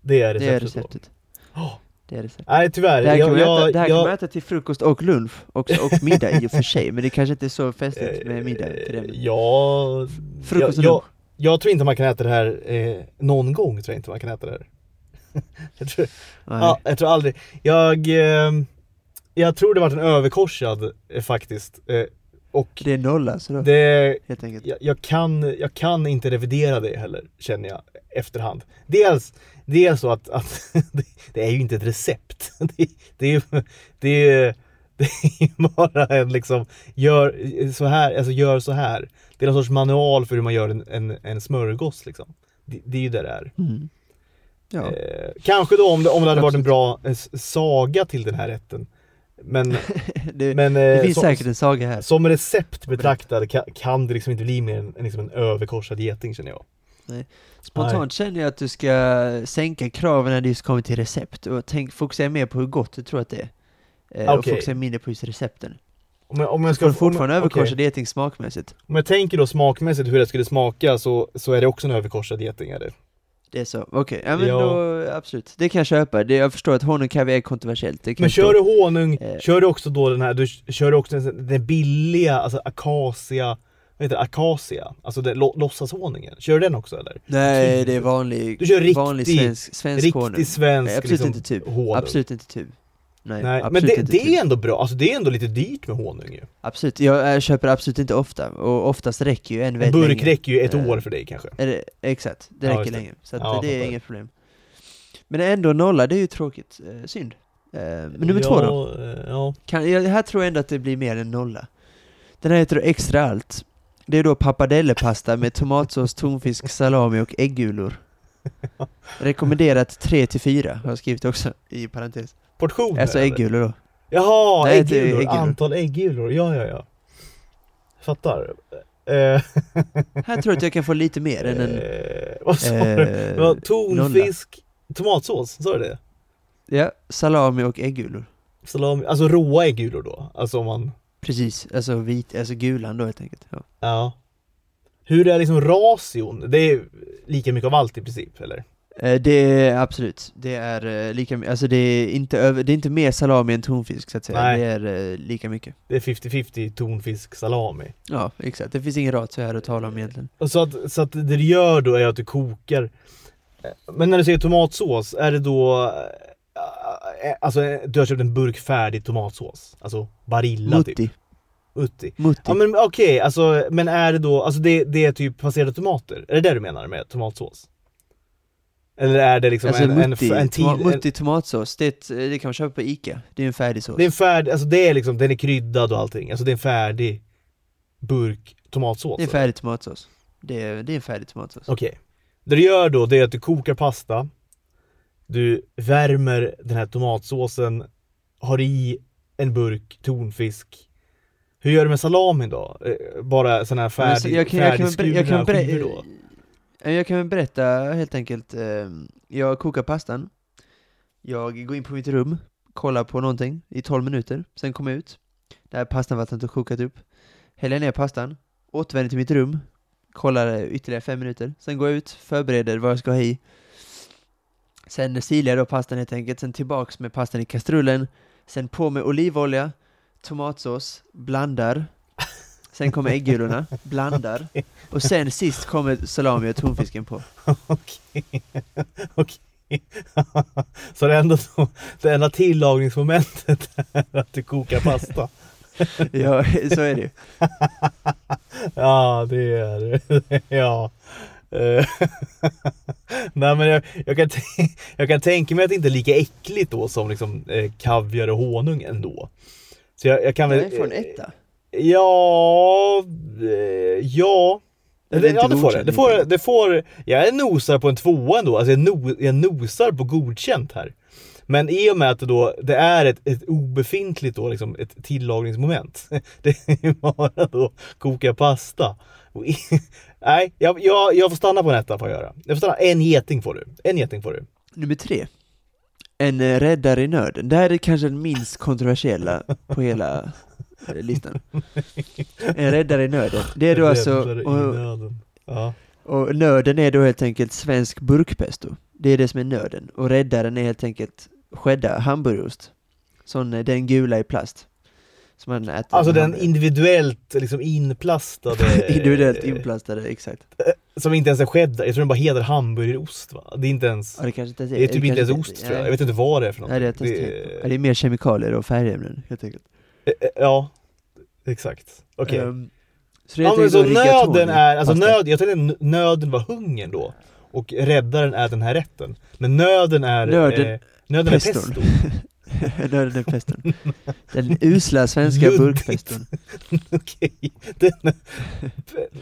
det är det är receptet. då. Det är receptet. Nej tyvärr, Det här kan, jag, man, äta, jag, det här kan man jag, äta till frukost och lunch också, och middag i och för sig, men det kanske inte är så festligt med middag till det. Eh, Ja, Frukost och jag, jag, lunch. jag tror inte man kan äta det här eh, någon gång tror jag inte man kan äta det här. jag, tror, ja, jag tror aldrig. Jag, eh, jag tror det varit en överkorsad eh, faktiskt. Eh, och Det är nolla, så då, det, helt enkelt. jag, jag, kan, jag kan inte revidera det heller känner jag efterhand. Dels, dels så att, att det, det är ju inte ett recept. Det, det är det är, det är bara en liksom, gör så här, alltså gör så här. Det är någon sorts manual för hur man gör en, en, en smörgås liksom. Det, det är ju det det är. Mm. Ja. Eh, kanske då om det, om det hade varit en bra eh, saga till den här rätten. Men, det, men det eh, finns så- säkert en saga här. som recept betraktad kan, kan det liksom inte bli mer än liksom en överkorsad geting känner jag. Spontant känner jag att du ska sänka kraven när det just kommer till recept och tänk, fokusera mer på hur gott du tror att det är. Eh, Och Okej. fokusera mindre på just recepten. Om jag, om jag ska fortfarande om, okej. överkorsad geting smakmässigt. Om jag tänker då smakmässigt hur det skulle smaka så, så är det också en överkorsad geting är det. Är så, okej, ja men Ja. då, absolut. Det kan jag köpa, det, jag förstår att honung kaviar är kontroversiellt. Men kör du honung, Eh. kör du också då den här, du kör du också den, den billiga, alltså akacia, vad heter det, akacia? Alltså det, lo, låtsashonungen, kör du den också eller? Nej, det är vanlig, Du kör riktig- vanlig svensk, svensk Riktig honung. svensk Nej, absolut liksom, inte tub. honung. Absolut inte tub. Nej, Nej, absolut men det, det tub. är ändå bra, alltså det är ändå lite dyrt med honung ju. Absolut, jag eh, köper absolut inte ofta, och oftast räcker ju en En väldigt burk länge. räcker ju ett Eh, år för dig kanske. Det, exakt, det Ja, räcker det. länge. Så Ja, det är inget problem. Men ändå nolla, det är ju tråkigt. Eh, synd. Eh, men nummer ja, två då? eh, Ja, Kan, jag, här tror jag ändå att det blir mer än nolla. Den här heter då extra allt. Det är då papadellepasta med tomatsås, tonfisk, salami och äggulor. Rekommenderat 3 till 4 har jag skrivit också i parentes. portioner Alltså äggulor då. Jaha, Nej, äggulor. äggulor. Antal äggulor, ja ja ja. Fattar. Eh, Här tror jag att jag kan få lite mer än en... eh, vad sa du? Eh, Tonfisk, tomatsås, sa du det? ja, salami och äggulor. Salami, alltså råa äggulor då? Alltså om man, Precis, alltså vit, alltså gulan då helt enkelt. Ja. ja. Hur är liksom ration? Det är lika mycket av allt i princip, eller? Eh, Det är absolut, det är eh, lika my- alltså det är inte över, det är inte mer salami än tonfisk så att säga, Nej. det är eh, lika mycket. Det är 50-50 tonfisk, salami. Ja, exakt. Det finns ingen ratio här att tala om egentligen. Och så att, så att det du gör då är att du kokar Men när du säger tomatsås, är det då Alltså eh, du har köpt en burk färdig tomatsås? Alltså Barilla typ? Mutti, Utti? mutti. Ja men okej, alltså men är det då, alltså det, det är typ passerade tomater? Är det det du menar med tomatsås? Eller är det liksom alltså en, mutti, en, tid, en, mutti tomatsås, det, ett, eh, det kan man köpa på Ica. Det är en färdig sås. Det är en färdig, alltså det är liksom, den är kryddad och allting, alltså det är en färdig burk tomatsås? Det är en färdig tomatsås. Det är, det är en färdig tomatsås. Okej. Det du gör då, det är att du kokar pasta Du värmer den här tomatsåsen Har i en burk tonfisk. Hur gör du med salamin då? Eh, Bara sån här så- färdig, jag kan- jag kan jag kan färdigskurna då? Eh, Jag kan väl berätta helt enkelt. eh, Jag kokar pastan. Jag går in på mitt rum, kollar på någonting i 12 minuter, sen kommer jag ut. Där pastavattnet har kokat upp. Häller ner pastan, återvänder till mitt rum, kollar ytterligare 5 minuter. Sen går jag ut, förbereder vad jag ska ha i. Sen silar jag då pastan helt enkelt, sen tillbaks med pastan i kastrullen. Sen på med olivolja, tomatsås, blandar. Sen kommer äggulorna, blandar. Och sen sist kommer salami och tonfisken på. Okej. Okej. Så det enda, det enda tillagningsmomentet är att du kokar pasta? Ja, så är det ju. Ja, det är det. Ja. Eh, Nej men jag, jag, kan jag kan tänka mig att det inte är lika äckligt då som liksom eh, kaviar och honung ändå. Så jag, jag kan väl... Jag får en etta. Ja, eh, ja. Det är Det, ja, det får det. Det får, det får, jag nosar på en tvåa ändå. Alltså jag, no, jag nosar på godkänt här. Men i och med att det då, det är ett, ett obefintligt då, liksom ett tillagningsmoment. Det är bara då koka pasta. Nej, jag, jag, jag får stanna på en etta får jag göra. Jag får stanna, en geting får du. En geting får du. Nummer tre. En eh, räddare i nöden. Det här är kanske den minst kontroversiella på hela eh, listan. En räddare i nöden. Det är då alltså, och. Ja. och nöden är då helt enkelt svensk burkpesto. Det är det som är nöden. Och räddaren är helt enkelt cheddar hamburgerost. Sån, eh, den gula i plast. Som man äter. Alltså den individuellt liksom inplastade... Individuellt eh, inplastade, exakt. Som inte ens är cheddar, jag tror den bara heter hamburgerost va? Det är inte ens... Ja, det kanske inte Det är typ inte ens ost tror jag. nej. Jag vet inte vad det är för något. Nej, det, är det, det, det är mer kemikalier och färgämnen helt enkelt. eh, eh, Ja, exakt. Okej. Ehm, så det Ja men så nöden är, alltså pasta. nöd, jag tänkte nöden var hungern då. Och räddaren är den här rätten. Men nöden är... Nöden- eh, nöden är pesto. nöden är peston. Den usla svenska Luddigt. burkpeston. Okej. Den-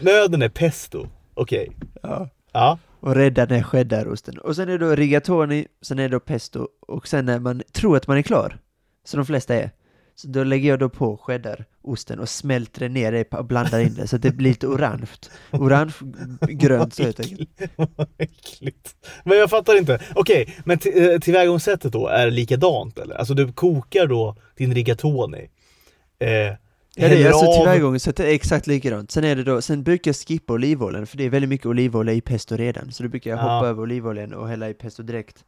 Nöden är pesto. Okej. Ja. Ja. Och räddaren är cheddarosten. Och sen är det då rigatoni, sen är det då pesto, och sen när man tror att man är klar, så de flesta är, så då lägger jag då på cheddarosten och smälter det ner det och blandar in det så att det blir lite orange. Orange-grönt så helt enkelt. Vad äckligt. Men jag fattar inte. Okej, men t- eh, tillvägagångssättet då är likadant eller? Alltså du kokar då din rigatoni. Eh, Ja, det är alltså av- tillvägagångssättet är exakt likadant. Sen är det då, sen brukar jag skippa olivoljan, för det är väldigt mycket olivolja i pesto redan, så då brukar jag Ja. hoppa över olivoljan och hälla i pesto direkt.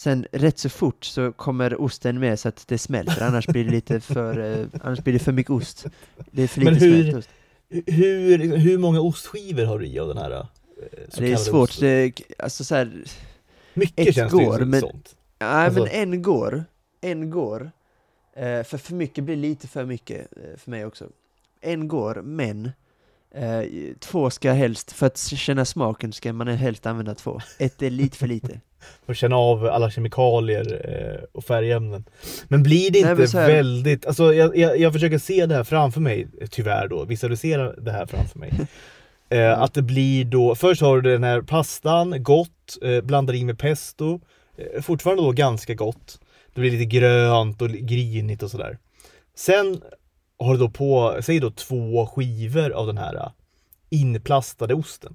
Sen rätt så fort så kommer osten med så att det smälter, annars blir det lite för, eh, annars blir det för mycket ost. Det är för lite Men hur- smält ost. Hur, hur många ostskivor har du i av den här? eh, så Det är svårt, det, alltså så här, Mycket ett känns går, det men- sånt. nej Alltså- men en går, en går. Eh, för för mycket blir lite för mycket eh, för mig också. En går, men eh, två ska helst, för att känna smaken ska man helst använda två. Ett är lite för lite. För att känna av alla kemikalier eh, och färgämnen. Men blir det Nej, inte här- väldigt, alltså jag, jag, jag försöker se det här framför mig, tyvärr då, visualisera det här framför mig. Eh, att det blir då, först har du den här pastan, gott, eh, blandar in med pesto, eh, fortfarande då ganska gott. Det blir lite grönt och grinigt och sådär. Sen har du då på, säg då två skivor av den här eh, inplastade osten.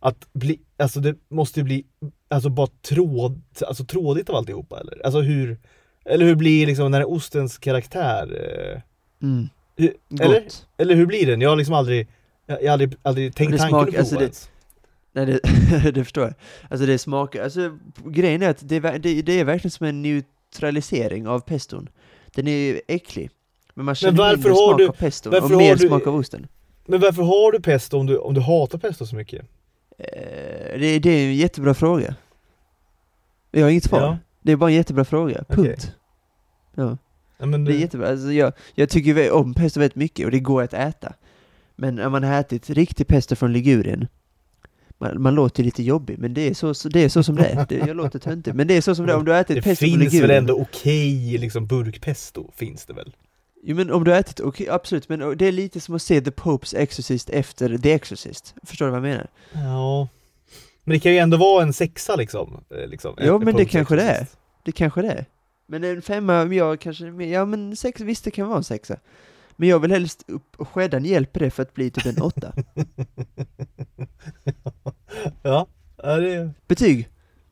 Att bli, alltså det måste ju bli, alltså bara tråd, alltså trådigt av alltihopa eller? Alltså hur, eller hur blir liksom den här ostens karaktär? Eh, Mm. hur, eller, eller hur blir den? Jag har liksom aldrig, jag, har aldrig, aldrig tänkt tanken smak- prova alltså det- ens. Nej, det, det förstår jag. Alltså det smakar, alltså grejen är att det, det, det är verkligen som en neutralisering av peston. Den är ju äcklig. Men man känner varför mindre har smak du- av varför och mer du- smak av osten. Men varför har du pesto om du, om du hatar pesto så mycket? Eh, det, det är en jättebra fråga. Jag har inget svar. Ja. Det är bara en jättebra fråga, punkt. Ja, Ja, men det är du, jättebra. Alltså jag, jag tycker om pesto väldigt mycket och det går att äta. Men när man har ätit riktig pesto från Ligurien, man, man låter lite jobbig, men det är så, så, det är så som det är. Det, jag låter töntig, men det är så som det är. Om du har ätit det pesto från finns Ligurien. väl ändå okej liksom burkpesto, finns det väl? Jo men om du har ätit, okej absolut, men det är lite som att se The Popes Exorcist efter The Exorcist. Förstår du vad jag menar? Ja. Men det kan ju ändå vara en sexa liksom. eh, liksom Ja, en- men en det kanske det är. Exorcist. Det kanske det är. Men en femma, jag kanske, ja men sex, visst det kan vara en sexa. Men jag vill helst upp, och skäddan hjälper det för att bli typ en åtta. ja, ja det... Betyg?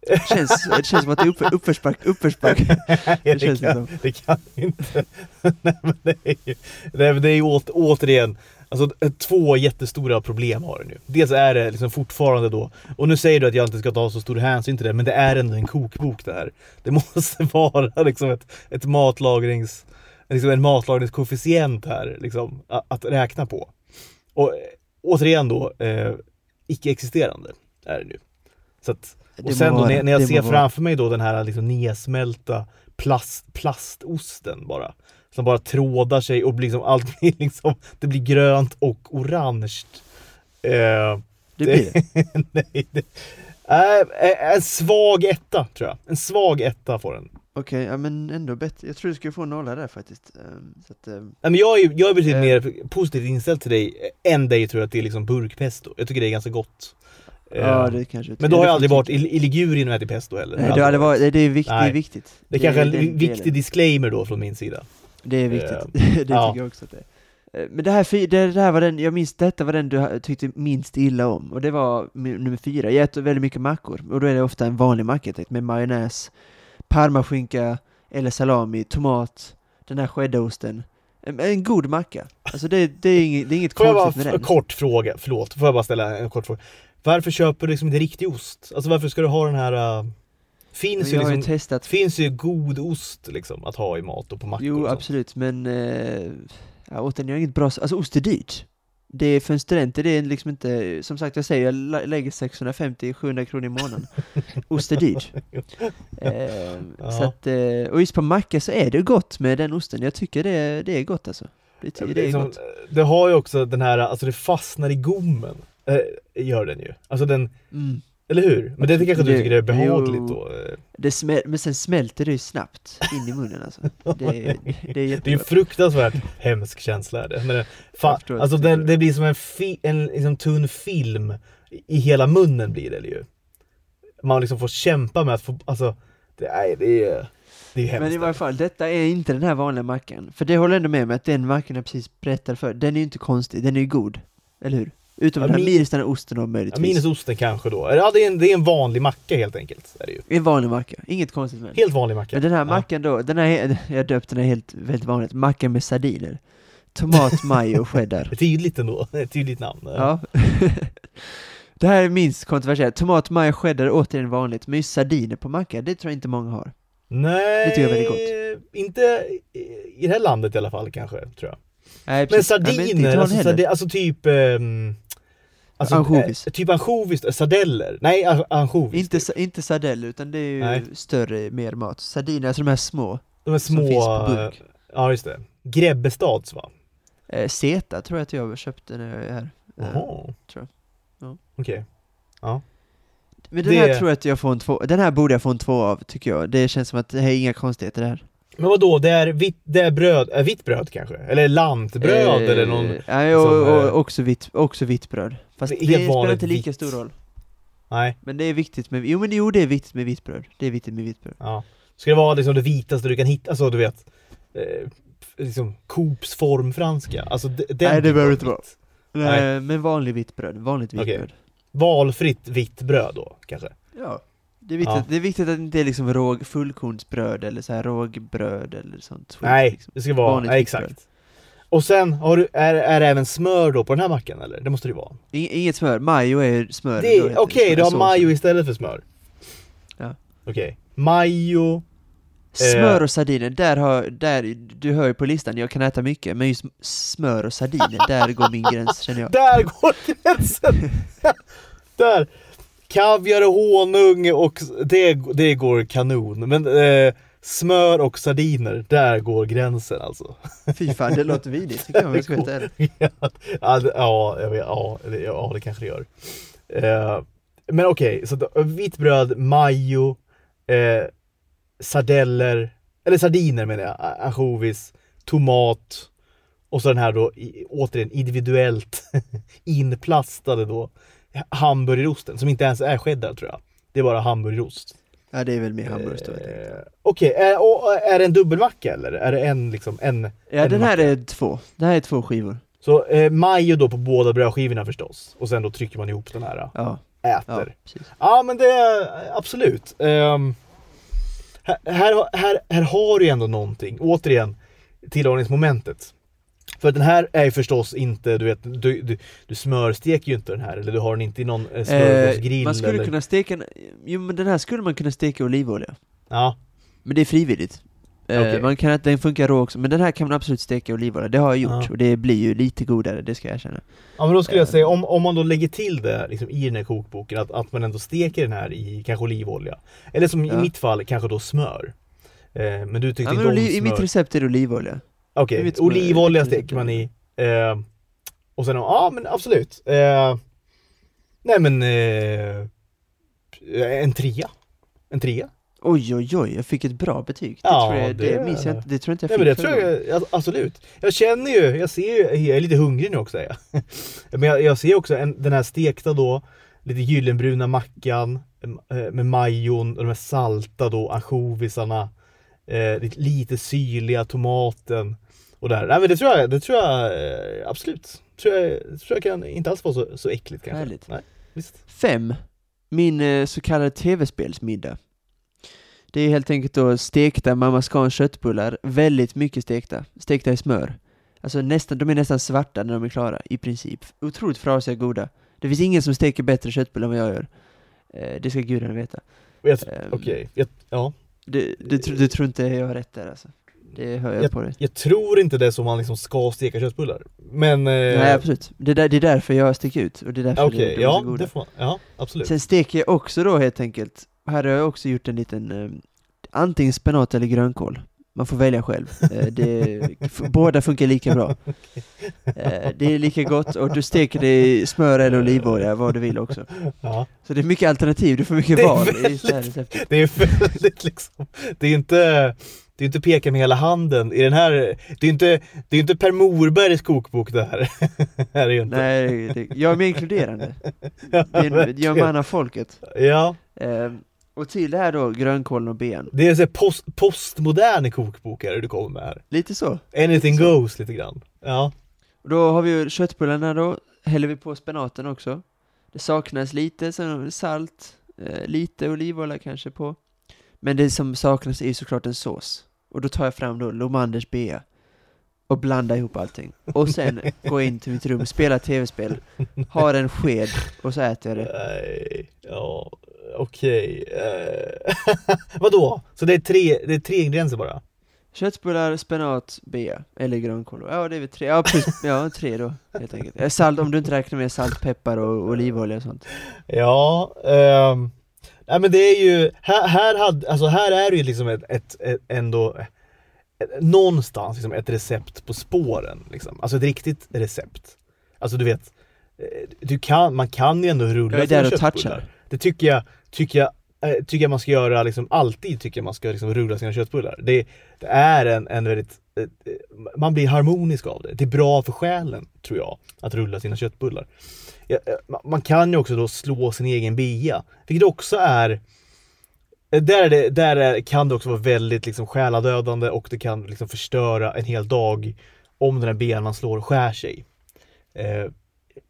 Det känns, det känns som att det är upp, uppförsback, uppförsback. det, känns kan, liksom. det kan inte. Nej, men det är ju, nej, men det är ju åt, återigen, alltså eh, två jättestora problem har du nu. Dels är det liksom fortfarande då, och nu säger du att jag inte ska ta så stor hänsyn till det, men det är ändå en kokbok det här. Det måste vara liksom ett, ett matlagrings, liksom en matlagningskoefficient här, liksom, att, att räkna på. Och eh, återigen då, eh, icke-existerande är det nu. Så att, Det och sen då när, när jag ser framför mig då den här liksom nedsmälta plast, plastosten bara. Som bara trådar sig och blir liksom, allt blir liksom, det blir grönt och orange. Eh, Det blir det. nej, det, äh, en svag etta tror jag. En svag etta får den. Okej, ja men ändå bättre. Jag tror du skulle få en nolla där faktiskt. Ehm, så att, ehm, Nej, men jag är, jag är betydligt Eh. mer positivt inställd till dig än dig tror jag att det är liksom burkpesto. Jag tycker det är ganska gott. Eh, ja det kanske men då har jag aldrig varit i, i Ligurien och ätit pesto heller. Nej, det, hade varit, det, är viktigt, det är viktigt. Det är kanske är en viktig disclaimer då från min sida. Det är viktigt, Eh, det ja. tycker jag också att det är. Eh, Men det här, det, här var den, jag minns, detta var den du tyckte minst illa om, och det var nummer fyra. Jag äter väldigt mycket mackor, och då är det ofta en vanlig macka med majonnäs, parmaskinka, eller salami, tomat, den här cheddarosten. En, en god macka. Alltså det, det, är, inget, det är inget Får jag bara konstigt med den. kort fråga, förlåt, får jag bara ställa en kort fråga? Varför köper du liksom inte riktig ost? Alltså varför ska du ha den här... Uh, finns, Men ju liksom, testat finns ju god ost liksom att ha i mat och på mackor Jo, och absolut, men ja, återigen, jag har inget bra, alltså ost är dyrt. Det är för en student, det är liksom inte, som sagt jag säger, jag lä- lägger 650-700 kronor i månaden. Ost är dyrt. Eh, så att, eh, och just på macka så är det gott med den osten, jag tycker det, är- det är gott alltså. Det, det är liksom, gott. det har ju också den här, alltså det fastnar i gommen. Eh, gör den ju. Alltså den, Mm. eller hur? Men det kanske du Det- tycker är behagligt jo. då? eh. Det smäl, men sen smälter det ju snabbt in i munnen alltså. Det, är- det är Det jättegott. fruktansvärt hemsk känsla det. Men det, Jag fa, förstår att alltså den, det blir som en, fi, en liksom tunn film i hela munnen blir det ju. Man liksom får kämpa med att få, alltså, det, nej, det är, det. Men i varje fall, detta är inte den här vanliga mackan. För det håller ändå med mig att den mackan jag precis berättade för, den är ju inte konstig, den är ju god. Eller hur? Utom Ja, den här min- minus den här osten ja, möjligtvis. minus osten kanske då. Ja, det är, en, det är en vanlig macka helt enkelt. Är det ju. En vanlig macka, inget konstigt med den. Helt vanlig macka. Men den här Ja. mackan då, den här, jag döpte den här helt, väldigt vanligt, macka med sardiner. Tomat, majo och cheddar. Det Tydligt ändå, ett tydligt namn. Ja. det här är minst kontroversiellt. Tomat, majo, cheddar är återigen vanligt, men just sardiner på macka, det tror jag inte många har. Nej, Det tycker jag är väldigt inte i- det här landet i alla fall kanske, tror jag. Nej, Men precis. Ja, inte i sardiner, alltså, alltså typ... ehm, alltså, Ansjovis. eh, typ ansjovis, eh, sardeller. Nej, an- ansjovis. Inte, typ. inte sardell, utan det är ju Nej. större, mer mat. Sardiner, alltså de här små. De är som små... finns på burk. Ja, just det. Grebbestads va? Eh, Zeta tror jag att jag köpte när jag är här. Eh, Jaha. tror jag. Ja. Okej. Men den det- här tror jag att jag får en två, den här borde jag få en två av, tycker jag. Det känns som att det här är inga konstigheter det här. Men vad då? det är vitt, det är bröd, äh, vitt bröd kanske? Eller lantbröd eller någon... Eh, Nej, och, som, och, eh, också, vitt, också vitt bröd. Fast Det spelar vanligt inte lika vitt. stor roll. Nej. Men det är viktigt med, jo men jo det är viktigt med vitt bröd. Det är viktigt med vitt bröd. Ja. Ska det vara liksom det vitaste du kan hitta? Alltså du vet... Eh, liksom Coops formfranska? Alltså d- Nej, det behöver inte vara. Nej. Men vanlig vitt bröd, vanligt vitt Okej. bröd. Valfritt vitt bröd då, kanske? Ja. Det är, viktigt, Ja. det är viktigt att det inte är liksom råg, fullkornsbröd eller så här rågbröd eller sånt skit, Nej, liksom. det ska vara... Nej, bröd. exakt. Och sen, har du, är, är det även smör då på den här mackan eller? Det måste det ju vara. Ing- Inget smör, majo är smör. Okej, smör, du har majo istället för smör? Ja. Okej. Majo... Smör Eh. och sardiner, där har, där, du hör ju på listan, jag kan äta mycket, men just smör och sardiner, där går min gräns känner jag. Där går gränsen! där! Kaviar och honung och det, det går kanon. Men eh, smör och sardiner, där går gränsen alltså. Fy fan, det låter vidrigt tycker jag ska ärlig. ja, ja, ja, ja, det kanske det gör. Eh, men okej, så då, vitt bröd, majo, eh, sardeller, eller sardiner menar jag, ansjovis, tomat och så den här då återigen individuellt inplastade då hamburgerosten som inte ens är cheddar tror jag. Det är bara hamburgerost. Ja, det är väl mer då. jag tänkte. Eh, Okej, är, är det en dubbelmacka eller? Är det en liksom, en? Ja, en den här macka? är två. Det här är två skivor. Så eh, majo då på båda brödskivorna förstås. Och sen då trycker man ihop den här, Ja, ja. ja äter. precis. Ja men det är absolut. Ehm, här, här, här, här har du ju ändå någonting, återigen, tillagningsmomentet. För den här är ju förstås inte, du vet, du, du, du smörsteker ju inte den här, eller du har den inte i någon eh, smörgåsgrill man skulle eller... kunna steka, en- jo men den här skulle man kunna steka i olivolja. Ja, Men det är frivilligt. Eh, Okej. Man kan, den funkar rå också, men den här kan man absolut steka i olivolja, det har jag gjort, Ja. och det blir ju lite godare, det ska jag erkänna. ja men då skulle jag Eh. säga, om, om man då lägger till det liksom, i den här kokboken, att, att man ändå steker den här i kanske olivolja. Eller som i Ja. mitt fall, kanske då smör. Eh, men du tyckte Ja, inte om oli- I smör. mitt recept är det olivolja. Okej, som- olivolja steker man i. Eh, och sen, ja men absolut. Eh, nej men, eh, en trea. En trea. Oj oj oj, jag fick ett bra betyg. Det, Ja, tror jag, det, det- minns jag inte, det tror jag inte jag Nej fick men det tror jag, ja, absolut. Jag känner ju, jag ser ju, jag är lite hungrig nu också är jag. Men jag, jag ser också en, den här stekta då, lite gyllenbruna mackan eh, med majon och de här salta då ansjovisarna. Eh, lite, syrliga tomaten och där. Nej men det tror jag, det tror jag eh, absolut. Tror jag, tror jag kan inte alls vara så, så äckligt kanske. Härligt. Nej, visst. Fem, min eh, så kallade tv-spelsmiddag. Det är helt enkelt då stekta Mamma Scans köttbullar, väldigt mycket stekta, stekta i smör. Alltså nästan, de är nästan svarta när de är klara, i princip. Otroligt frasiga och goda. Det finns ingen som steker bättre köttbullar än vad jag gör. Eh, det ska gudarna veta. Ehm. Okej, jag, ja. Du, du, tr- du tror inte jag har rätt där alltså? Det hör jag på dig. Jag tror inte det är så man liksom ska steka köttbullar. Men... Eh, Nej absolut, det, där, det är därför jag sticker ut, och det är därför Okej, det, de är ja, så goda. det får, ja absolut. Sen steker jag också då helt enkelt, här har jag också gjort en liten, eh, antingen spenat eller grönkål. Man får välja själv. Eh, det, båda funkar lika bra. Eh, det är lika gott och du steker det i smör eller olivolja, vad du vill också. Ja. Så det är mycket alternativ, du får mycket Det är val väldigt- det. Det är väldigt liksom, det är inte, det är inte peka med hela handen i den här, det är inte, det är inte Per Morbergs kokbok det här. här är inte. Nej, det, jag är mer inkluderande. Ja, Det är jag är man av folket. Ja, Eh, och till det här då, grönkålen och ben. det är en post, postmodern kokbok är det du kommer med här. Lite så. Anything Så. goes lite grann. Ja. Och då har vi ju köttbullarna då, häller vi på spenaten också. Det saknas lite, sen salt, eh, lite olivolja kanske på. Men det som saknas är ju såklart en sås. Och då tar jag fram då Lomanders bea och blandar ihop allting. Och sen går jag in till mitt rum, spelar tv-spel, har en sked och så äter jag det. Nej, ja, okej. Eh, Vadå? Så det är tre, det är tre ingredienser bara? Köttbullar, spenat, bea, eller grönkål. Ja, det är väl tre, ja, plus, ja tre då, helt enkelt. Eh, Salt, om du inte räknar med salt, peppar och olivolja och sånt. Ja, ehm, nej men det är ju, här, här, hade, alltså här är det ju liksom ett, ett, ett ändå ett, någonstans liksom ett recept på spåren. Liksom. Alltså ett riktigt recept. Alltså du vet, eh, du kan, man kan ju ändå rulla Jag är där och touchar. Det tycker jag, tycker jag, äh, tycker jag man ska göra liksom alltid tycker jag man ska liksom rulla sina köttbullar. Det, det är en, en väldigt, äh, man blir harmonisk av det. Det är bra för själen tror jag, att rulla sina köttbullar. Ja, man kan ju också då slå sin egen bia, vilket också är där, är det, där är, kan det också vara väldigt liksom själadödande och det kan liksom förstöra en hel dag om den här benan man slår skär sig. Eh,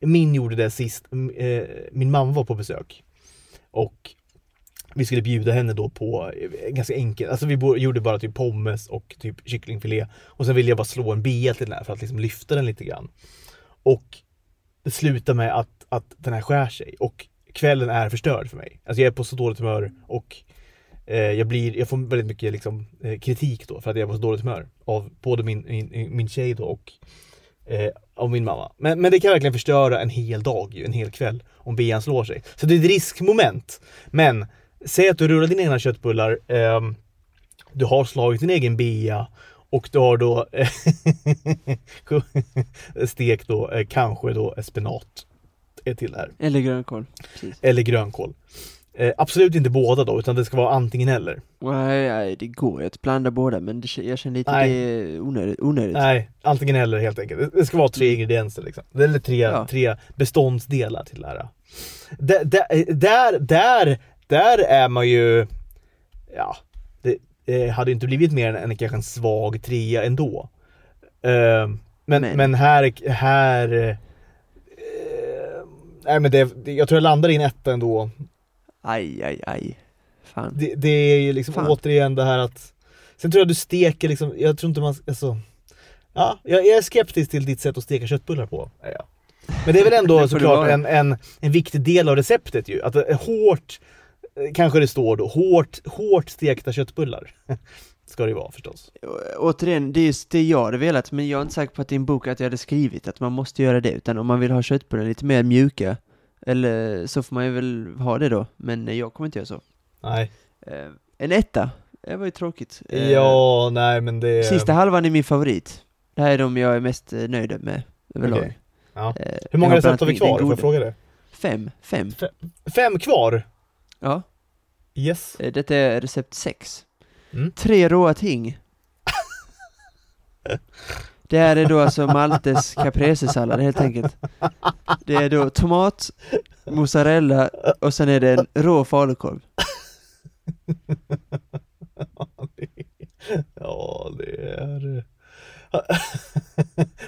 min gjorde det sist, eh, min mamma var på besök och vi skulle bjuda henne då på eh, ganska enkelt, alltså vi gjorde bara typ pommes och typ kycklingfilé och sen ville jag bara slå en bea till den här för att liksom lyfta den lite grann. Och det slutar med att, att den här skär sig och kvällen är förstörd för mig. Alltså jag är på så dåligt humör och eh, jag, blir, jag får väldigt mycket liksom, eh, kritik då för att jag är på så dåligt humör av både min, min, min tjej då och eh, av min mamma. Men, men det kan verkligen förstöra en hel dag, ju, en hel kväll, om bean slår sig. Så det är ett riskmoment. Men säg att du rullar dina egna köttbullar, ehm, du har slagit din egen bea och du har då stekt då eh, kanske då spenat är till här. Eller grönkål. Precis. Eller grönkål. Eh, absolut inte båda då, utan det ska vara antingen eller. Nej, nej, det går ju att blanda båda, men det, jag känner lite Nej. det är onödigt. onödigt. Nej, antingen eller helt enkelt. Det- ska vara tre ingredienser liksom. Eller tre, Ja. tre beståndsdelar till det här. Där, där, där, där, är man ju ja, det, det hade inte blivit mer än, än kanske en svag trea ändå. Eh, men, Men- men. här, här eh, Nej men det, det, jag tror jag landar i en etta ändå. Aj, aj, aj. Fan. Det, det är ju liksom Fan. återigen det här att Sen tror jag du steker liksom, jag tror inte man, alltså Ja, jag, jag är skeptisk till ditt sätt att steka köttbullar på. jag. Men det är väl Det ändå det såklart en, en, en viktig del av receptet ju. Att det är hårt, eh, kanske det står då, hårt, hårt stekta köttbullar. Ska det vara förstås. Återigen, det är just det jag hade velat, men jag är inte säker på att i en bok att jag hade skrivit att man måste göra det, utan om man vill ha köttbullar lite mer mjuka, eller så får man ju väl ha det då, men eh, jag kommer inte göra så. Nej. Eh, en etta, det var ju tråkigt. Eh, Ja, nej men det... Sista halvan är min favorit. Det här är de jag är mest nöjd med överlag. Okej. Ja. Eh, Hur många recept har vi kvar? Får jag fråga det? Fem, fem. Fem kvar? Ja, Yes. eh, detta är recept sex. Mm. Tre råa ting. Det här är då alltså Maltes caprese-sallad helt enkelt. Det är då tomat, mozzarella och sen är det en rå falukorv. Ja, det är...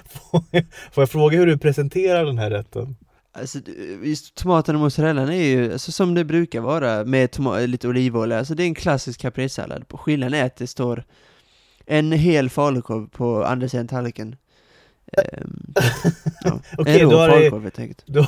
Får jag- Får jag fråga hur du presenterar den här rätten? Alltså just tomaten och mozzarellan är ju alltså, som det brukar vara med lite olivolja, alltså det är en klassisk caprese-sallad. Skillnaden är att det står en hel falukorv på andra sidan tallriken. Ehm, ja. Okej, en rå har falukorv helt enkelt.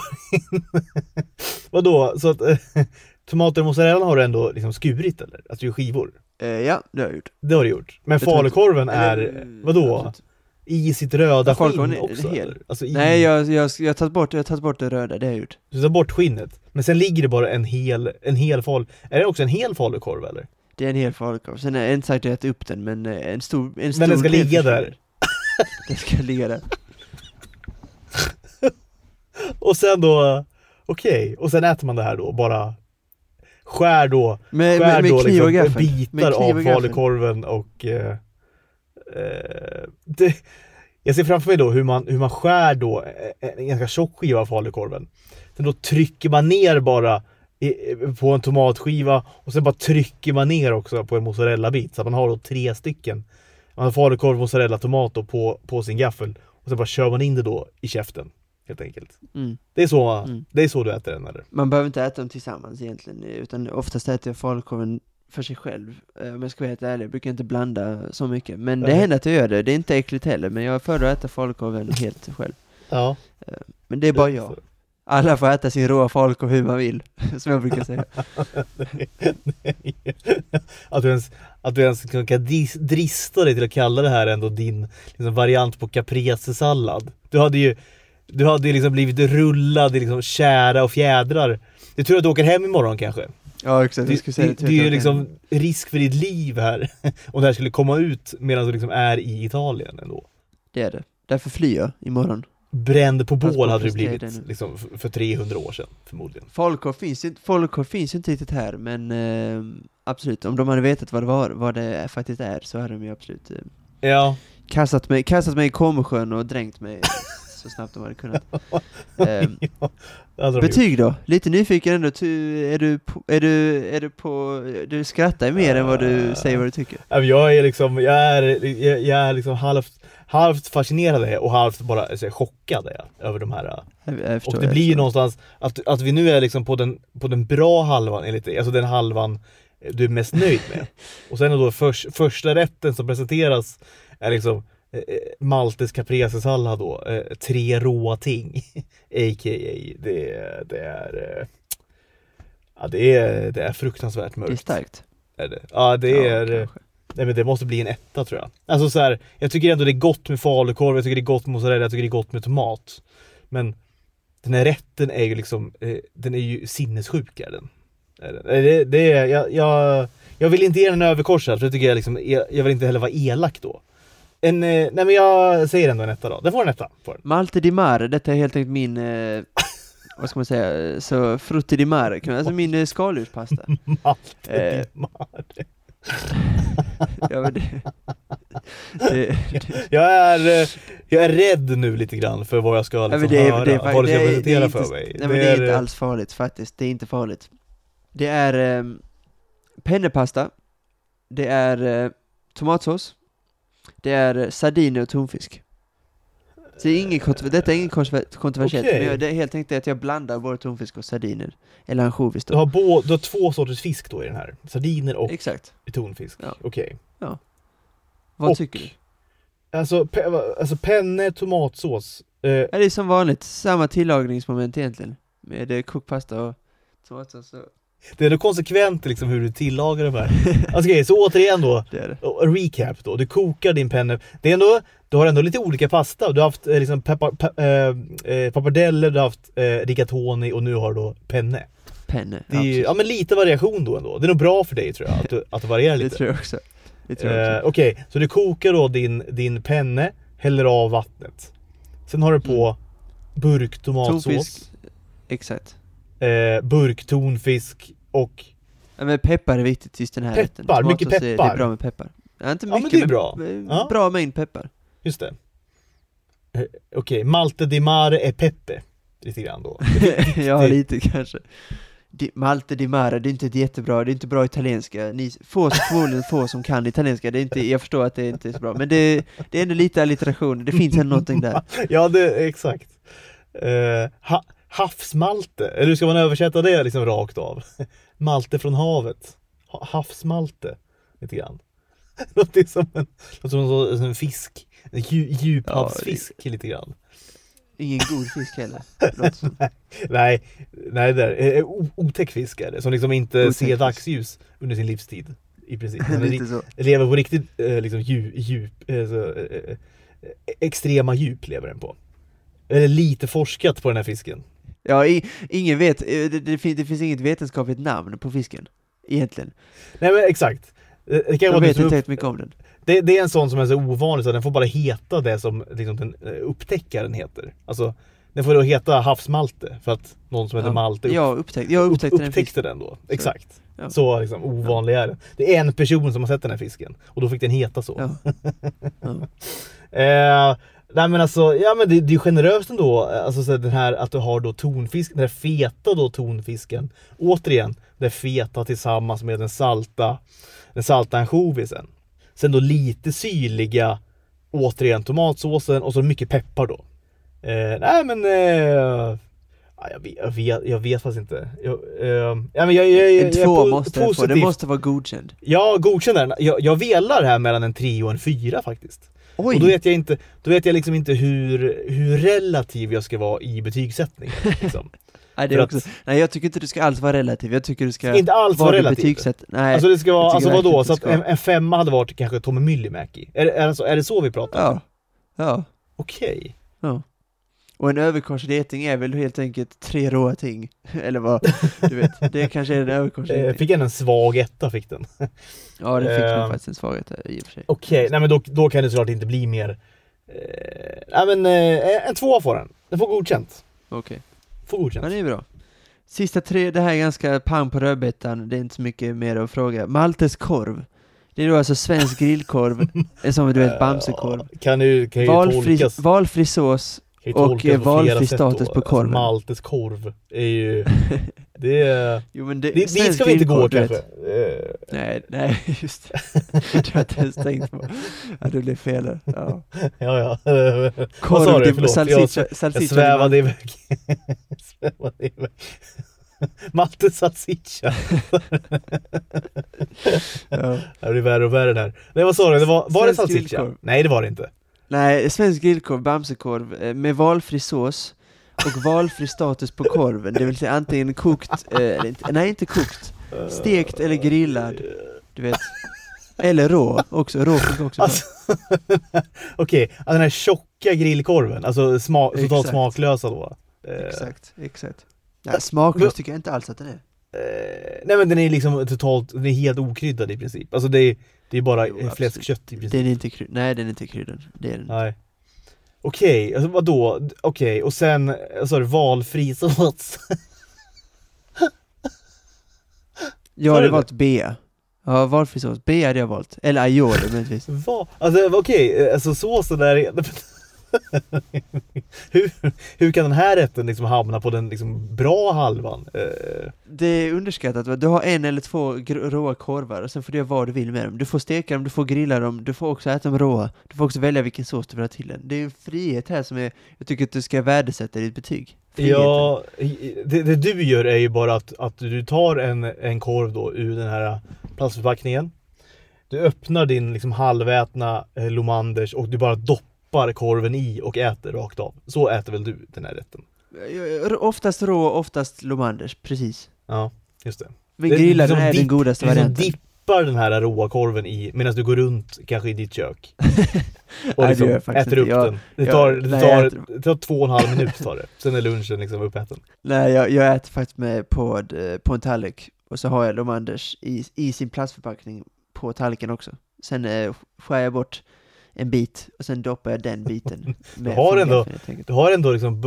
Vadå, så att eh, tomater och mozzarella har du ändå liksom skurit eller? Alltså i skivor? Eh, ja, det har jag gjort. Det har du gjort. Men falukorven är, Eller, vadå? absolut. I sitt röda skinn också? hel. Alltså i, Nej, jag, jag, jag har tagit bort, jag tagit bort det röda, det har jag gjort. Du tar bort skinnet, men sen ligger det bara en hel, en hel fal... Är det också en hel falukorv eller? Det är en hel falukorv. Sen är inte sagt ätit upp den, men eh, en stor, en stor Men den ska ligga försvinner. där? Den ska ligga där. Och sen då, okej, och sen äter man det här då, bara skär då, Med, skär med, med då liksom gaffel. Bitar av falukorven och eh, eh, det, Jag ser framför mig då hur man, hur man skär då en ganska tjock skiva av falukorven. Sen då trycker man ner bara på en tomatskiva och sen bara trycker man ner också på en mozzarellabit så att man har då tre stycken. Man har falukorv, mozzarella, tomat då på, på sin gaffel och sen bara kör man in det då i käften. Helt enkelt. Mm. Det är så, Mm. det är så du äter den eller? Man behöver inte äta dem tillsammans egentligen, utan oftast äter jag falukorven för sig själv. Eh, Om jag ska vara helt ärlig, jag brukar inte blanda så mycket. Men det Nej. händer att jag gör det, det är inte äckligt heller, men jag föredrar att äta falukorven helt själv. Ja. Men det är bara jag. Alla får äta sin råa falukorv hur man vill, som jag brukar säga. att, du ens, att du ens kan drista dig till att kalla det här ändå din liksom, variant på caprese-sallad. Du hade ju du hade liksom blivit rullad i liksom kära och fjädrar. Det är tur att du åker hem imorgon kanske. Ja exakt, Det, jag skulle säga det, till det är ju liksom risk för ditt liv här. Om det här skulle komma ut medan du liksom är i Italien ändå. Det är det. Därför flyr jag imorgon. Bränd på bål hade du städer blivit liksom, för 300 år sedan förmodligen. Falukorv finns falukorv finns inte riktigt här, men eh, absolut, om de hade vetat vad det var, vad det faktiskt är, så hade de ju absolut eh, Ja, kastat mig, kastat mig i Comosjön och dränkt mig så snabbt de hade kunnat. Eh, det de gjort. betyg då? Lite nyfiken ändå, ty, är, du på, är, du, är du på, du skrattar mer än vad du säger vad du tycker. Ja, Jag är liksom, jag är, jag, jag är liksom halvt, halvt fascinerad och halvt bara så här, chockad är jag, över de här. Jag, jag Och det blir ju någonstans, att, att vi nu är liksom på den, på den bra halvan enligt dig, alltså den halvan du är mest nöjd med. Och sen är då förs, första rätten som presenteras är liksom eh, eh, Maltes caprese-sallad då, eh, tre råa ting. A.k.a. Det, det är eh, Ja det är, det är fruktansvärt mörkt. Det är starkt. Är det. Ja det Ja, är kanske. Nej men det måste bli en etta tror jag. Alltså så här, jag tycker ändå det är gott med falukorv, jag tycker det är gott med mozzarella, jag tycker det är gott med tomat. Men den här rätten är ju liksom, eh, den är ju sinnessjuk är den. Eh, Det, det är, jag, jag, jag vill inte ge den en överkorsad för det tycker jag liksom, jag, jag vill inte heller vara elak då. En, eh, nej men jag säger ändå en etta då. Den får en etta. Får den. Malte di Mare, detta är helt enkelt min, eh, vad ska man säga, så frutti di mare, alltså min eh, skaldjurspasta. Malte Eh. di Mare. Ja, men det, det, Jag är, jag är rädd nu lite grann för vad jag ska Ja, liksom men det höra, det vad du ska det presentera det för mig. Nej men det är inte alls farligt faktiskt, det är inte farligt. Det är eh, pennepasta, det är eh, tomatsås, det är sardiner och tonfisk. Så det är ingen detta är kontrover- kontroversiellt, Okej. men jag, det helt enkelt att jag blandar både tonfisk och sardiner. Eller ansjovis Du då. har, bå, du har två sorters fisk då i den här. Sardiner och Exakt. tonfisk. Ja. Okej. Vad Och- tycker du? Alltså, pe, alltså penne, tomatsås. Eh, Ja, det är som vanligt, samma tillagningsmoment egentligen. Med eh, kokt pasta och tomatsås och... det är då konsekvent liksom hur du tillagar de här. Alltså okej, så återigen då. Det det. Recap då. Du kokar din penne. Det är ändå, du har ändå lite olika pasta. Du har haft eh, liksom peppar, pe, eh, eh, pappardelle, du har haft eh, rigatoni och nu har du då penne. Penne. Det är ju, ja men lite variation då ändå. Det är nog bra för dig tror jag, att du, att du varierar det lite. tror jag också. Det tror jag Eh, också. Okej, så du kokar då din, din penne, häller av vattnet. Sen har du på burk tomatsås, Tonfisk. Exakt. eh, burk tonfisk och Ja, men peppar är viktigt just den här rätten. Peppar, mycket Tomatsås är- Det peppar. är bra med peppar. Ja, inte Ja, men mycket, det är bra. eh, Ja. bra mängd peppar. Just det. Eh, Okej, Malte di Mare e Peppe. Lite grann då. ja, det- lite kanske. Di, Malte di Mare, det är inte ett jättebra, det är inte bra italienska. Ni, få, förmodligen få som kan italienska, det är inte, jag förstår att det inte är så bra. Men det, det är ändå lite allitteration, det finns ändå någonting där. ja, det exakt. Eh, ha, havsmalte, eller hur ska man översätta det liksom rakt av? Malte från havet. Ha, havsmalte, lite grann. Låter som en, som en, fisk. En dju, djuphavsfisk lite grann. Ingen god fisk heller. som. Nej, nej det är eh, o- otäck fisk är det, som liksom inte Otäck ser dagsljus under sin livstid. I princip. Lite lever på riktigt eh, liksom djup, djup eh, så, eh, eh, extrema djup lever den på. Eller lite forskat på den här fisken. Ja, i, ingen vet, eh, det, det, finns, det finns inget vetenskapligt namn på fisken. Egentligen. Nej men exakt. Det, kan Jag vara vet liksom inte upp, helt mycket om den. det, det är en sån som är så ovanlig så den får bara heta det som liksom, den eh, upptäckaren heter. Alltså, den får då heta havsmalte för att någon som heter Ja. Malte upp, Jag upptäckte, jag upptäckte den upptäckte den då. Exakt. Ja. Så liksom ovanlig är den. Det är en person som har sett den här fisken och då fick den heta så. Ja. Ja. Eh, nej men alltså, ja men det, det är generöst ändå, alltså så den här att du har då tonfisk, den här feta då tonfisken. Återigen, det feta tillsammans med den salta, den salta ansjovisen. Sen då lite syrliga, återigen tomatsåsen och så mycket peppar då. Eh, nej men, eh, ja, jag, vet, jag, vet, jag vet faktiskt inte. Jag, eh, ja, men jag, jag, jag, En jag två po- måste den få, den positiv. måste vara godkänd. Ja, godkänd är den. Jag, jag velar här mellan en tre och en fyra faktiskt. Oj! Och då vet jag inte, då vet jag liksom inte hur, hur relativ jag ska vara i betygssättningen. Liksom. nej, det är också, att- nej, jag tycker inte du ska alls vara relativ, jag tycker du ska inte alls vara relativ. betygsätt. Nej, Alltså det ska vara, alltså vadå? Så att en, en femma hade varit kanske Tommy Myllymäki? Är, är, det så, är det så vi pratar? ja. Ja. Okej. Ja. Och en överkorsad geting är väl helt enkelt tre råa ting, eller vad? Du vet, det kanske är en överkorsad Eh, fick en en svag etta fick den. Ja, det fick nog ehm, faktiskt en svaghet där, i och för sig. Okej, nej men då, då kan det såklart inte bli mer... Eh, nej men eh, en tvåa får den. Den får godkänt. Okej, Får godkänt. men det är bra. Sista tre, det här är ganska pang på rödbetan, det är inte så mycket mer att fråga. Maltes korv. Det är då alltså svensk grillkorv, som du vet Bamsekorv. Ja, Kan ju, kan ju Valfri, tolkas, valfri sås, och, eh, valfri status på korven. Alltså, Maltes korv är ju... Det är... jo men det, Det, dit ska vi inte gå du kanske. Eh, Nej, nej, just det. Inte ens tänkt på. Ja, det blev fel där. Ja. Ja, ja. Vad Korv, du? di- Förlåt, salsiccia, jag, jag svävade iväg. svävade iväg. Malte salsiccia. Ja. Det blir värre och värre där. Nej vad sa du? Det var, var det salsiccia? Nej det var det inte. Nej, svensk grillkorv, Bamsekorv, eh, med valfri sås och valfri status på korven, det vill säga antingen kokt, eh, eller inte, nej inte kokt, stekt eller grillad, du vet. Eller rå också, rå funkar också. Alltså, Okej, alltså den här tjocka grillkorven, alltså sma totalt Exakt. smaklösa då. Eh, Exakt, exakt. Nej, smaklös tycker jag inte alls att den är. nej men den är liksom totalt, den är helt okryddad i princip. Alltså det är, det är bara Jo, fläskkött i princip. Den är inte kryd, nej den är inte kryddad, det är den. Nej. Okej, alltså vadå? Okej, och sen, vad sa du, valfri sås? Sa hade du valt bea. Ja, valfri sås. Bea hade jag valt. Eller aioli möjligtvis. Va? Alltså okej, eh, alltså såsen där är... hur, hur kan den här rätten liksom hamna på den liksom bra halvan? Eh, Det är underskattat, va? du har en eller två råa korvar och sen får du göra vad du vill med dem. Du får steka dem, du får grilla dem, du får också äta dem råa. Du får också välja vilken sås du vill ha till den. Det är en frihet här som är, jag tycker att du ska värdesätta i ditt betyg. Friheten. ja, det, det du gör är ju bara att, att du tar en, en korv då ur den här plastförpackningen. Du öppnar din liksom halvätna eh, Lomanders och du bara doppar korven i och äter rakt av. Så äter väl du den här rätten? Ja, Oftast rå, oftast Lomanders, precis. Ja, just det. Men Det- grillad liksom är den dipp- godaste Du liksom varianten. dippar den här råa korven i medan du går runt kanske i ditt kök. Och Nej, det liksom jag faktiskt äter upp inte. Jag- den. Det jag- tar, det, nej, tar, jag äter- det tar två och en halv minut tar det. Sen är lunchen liksom uppäten. Nej, jag, jag äter faktiskt med på, eh, på en tallrik och så har jag Lomanders i, i sin plastförpackning på tallriken också. Sen eh, skär jag bort en bit och sen doppar jag den biten. med har ändå- enkelt. Du har ändå liksom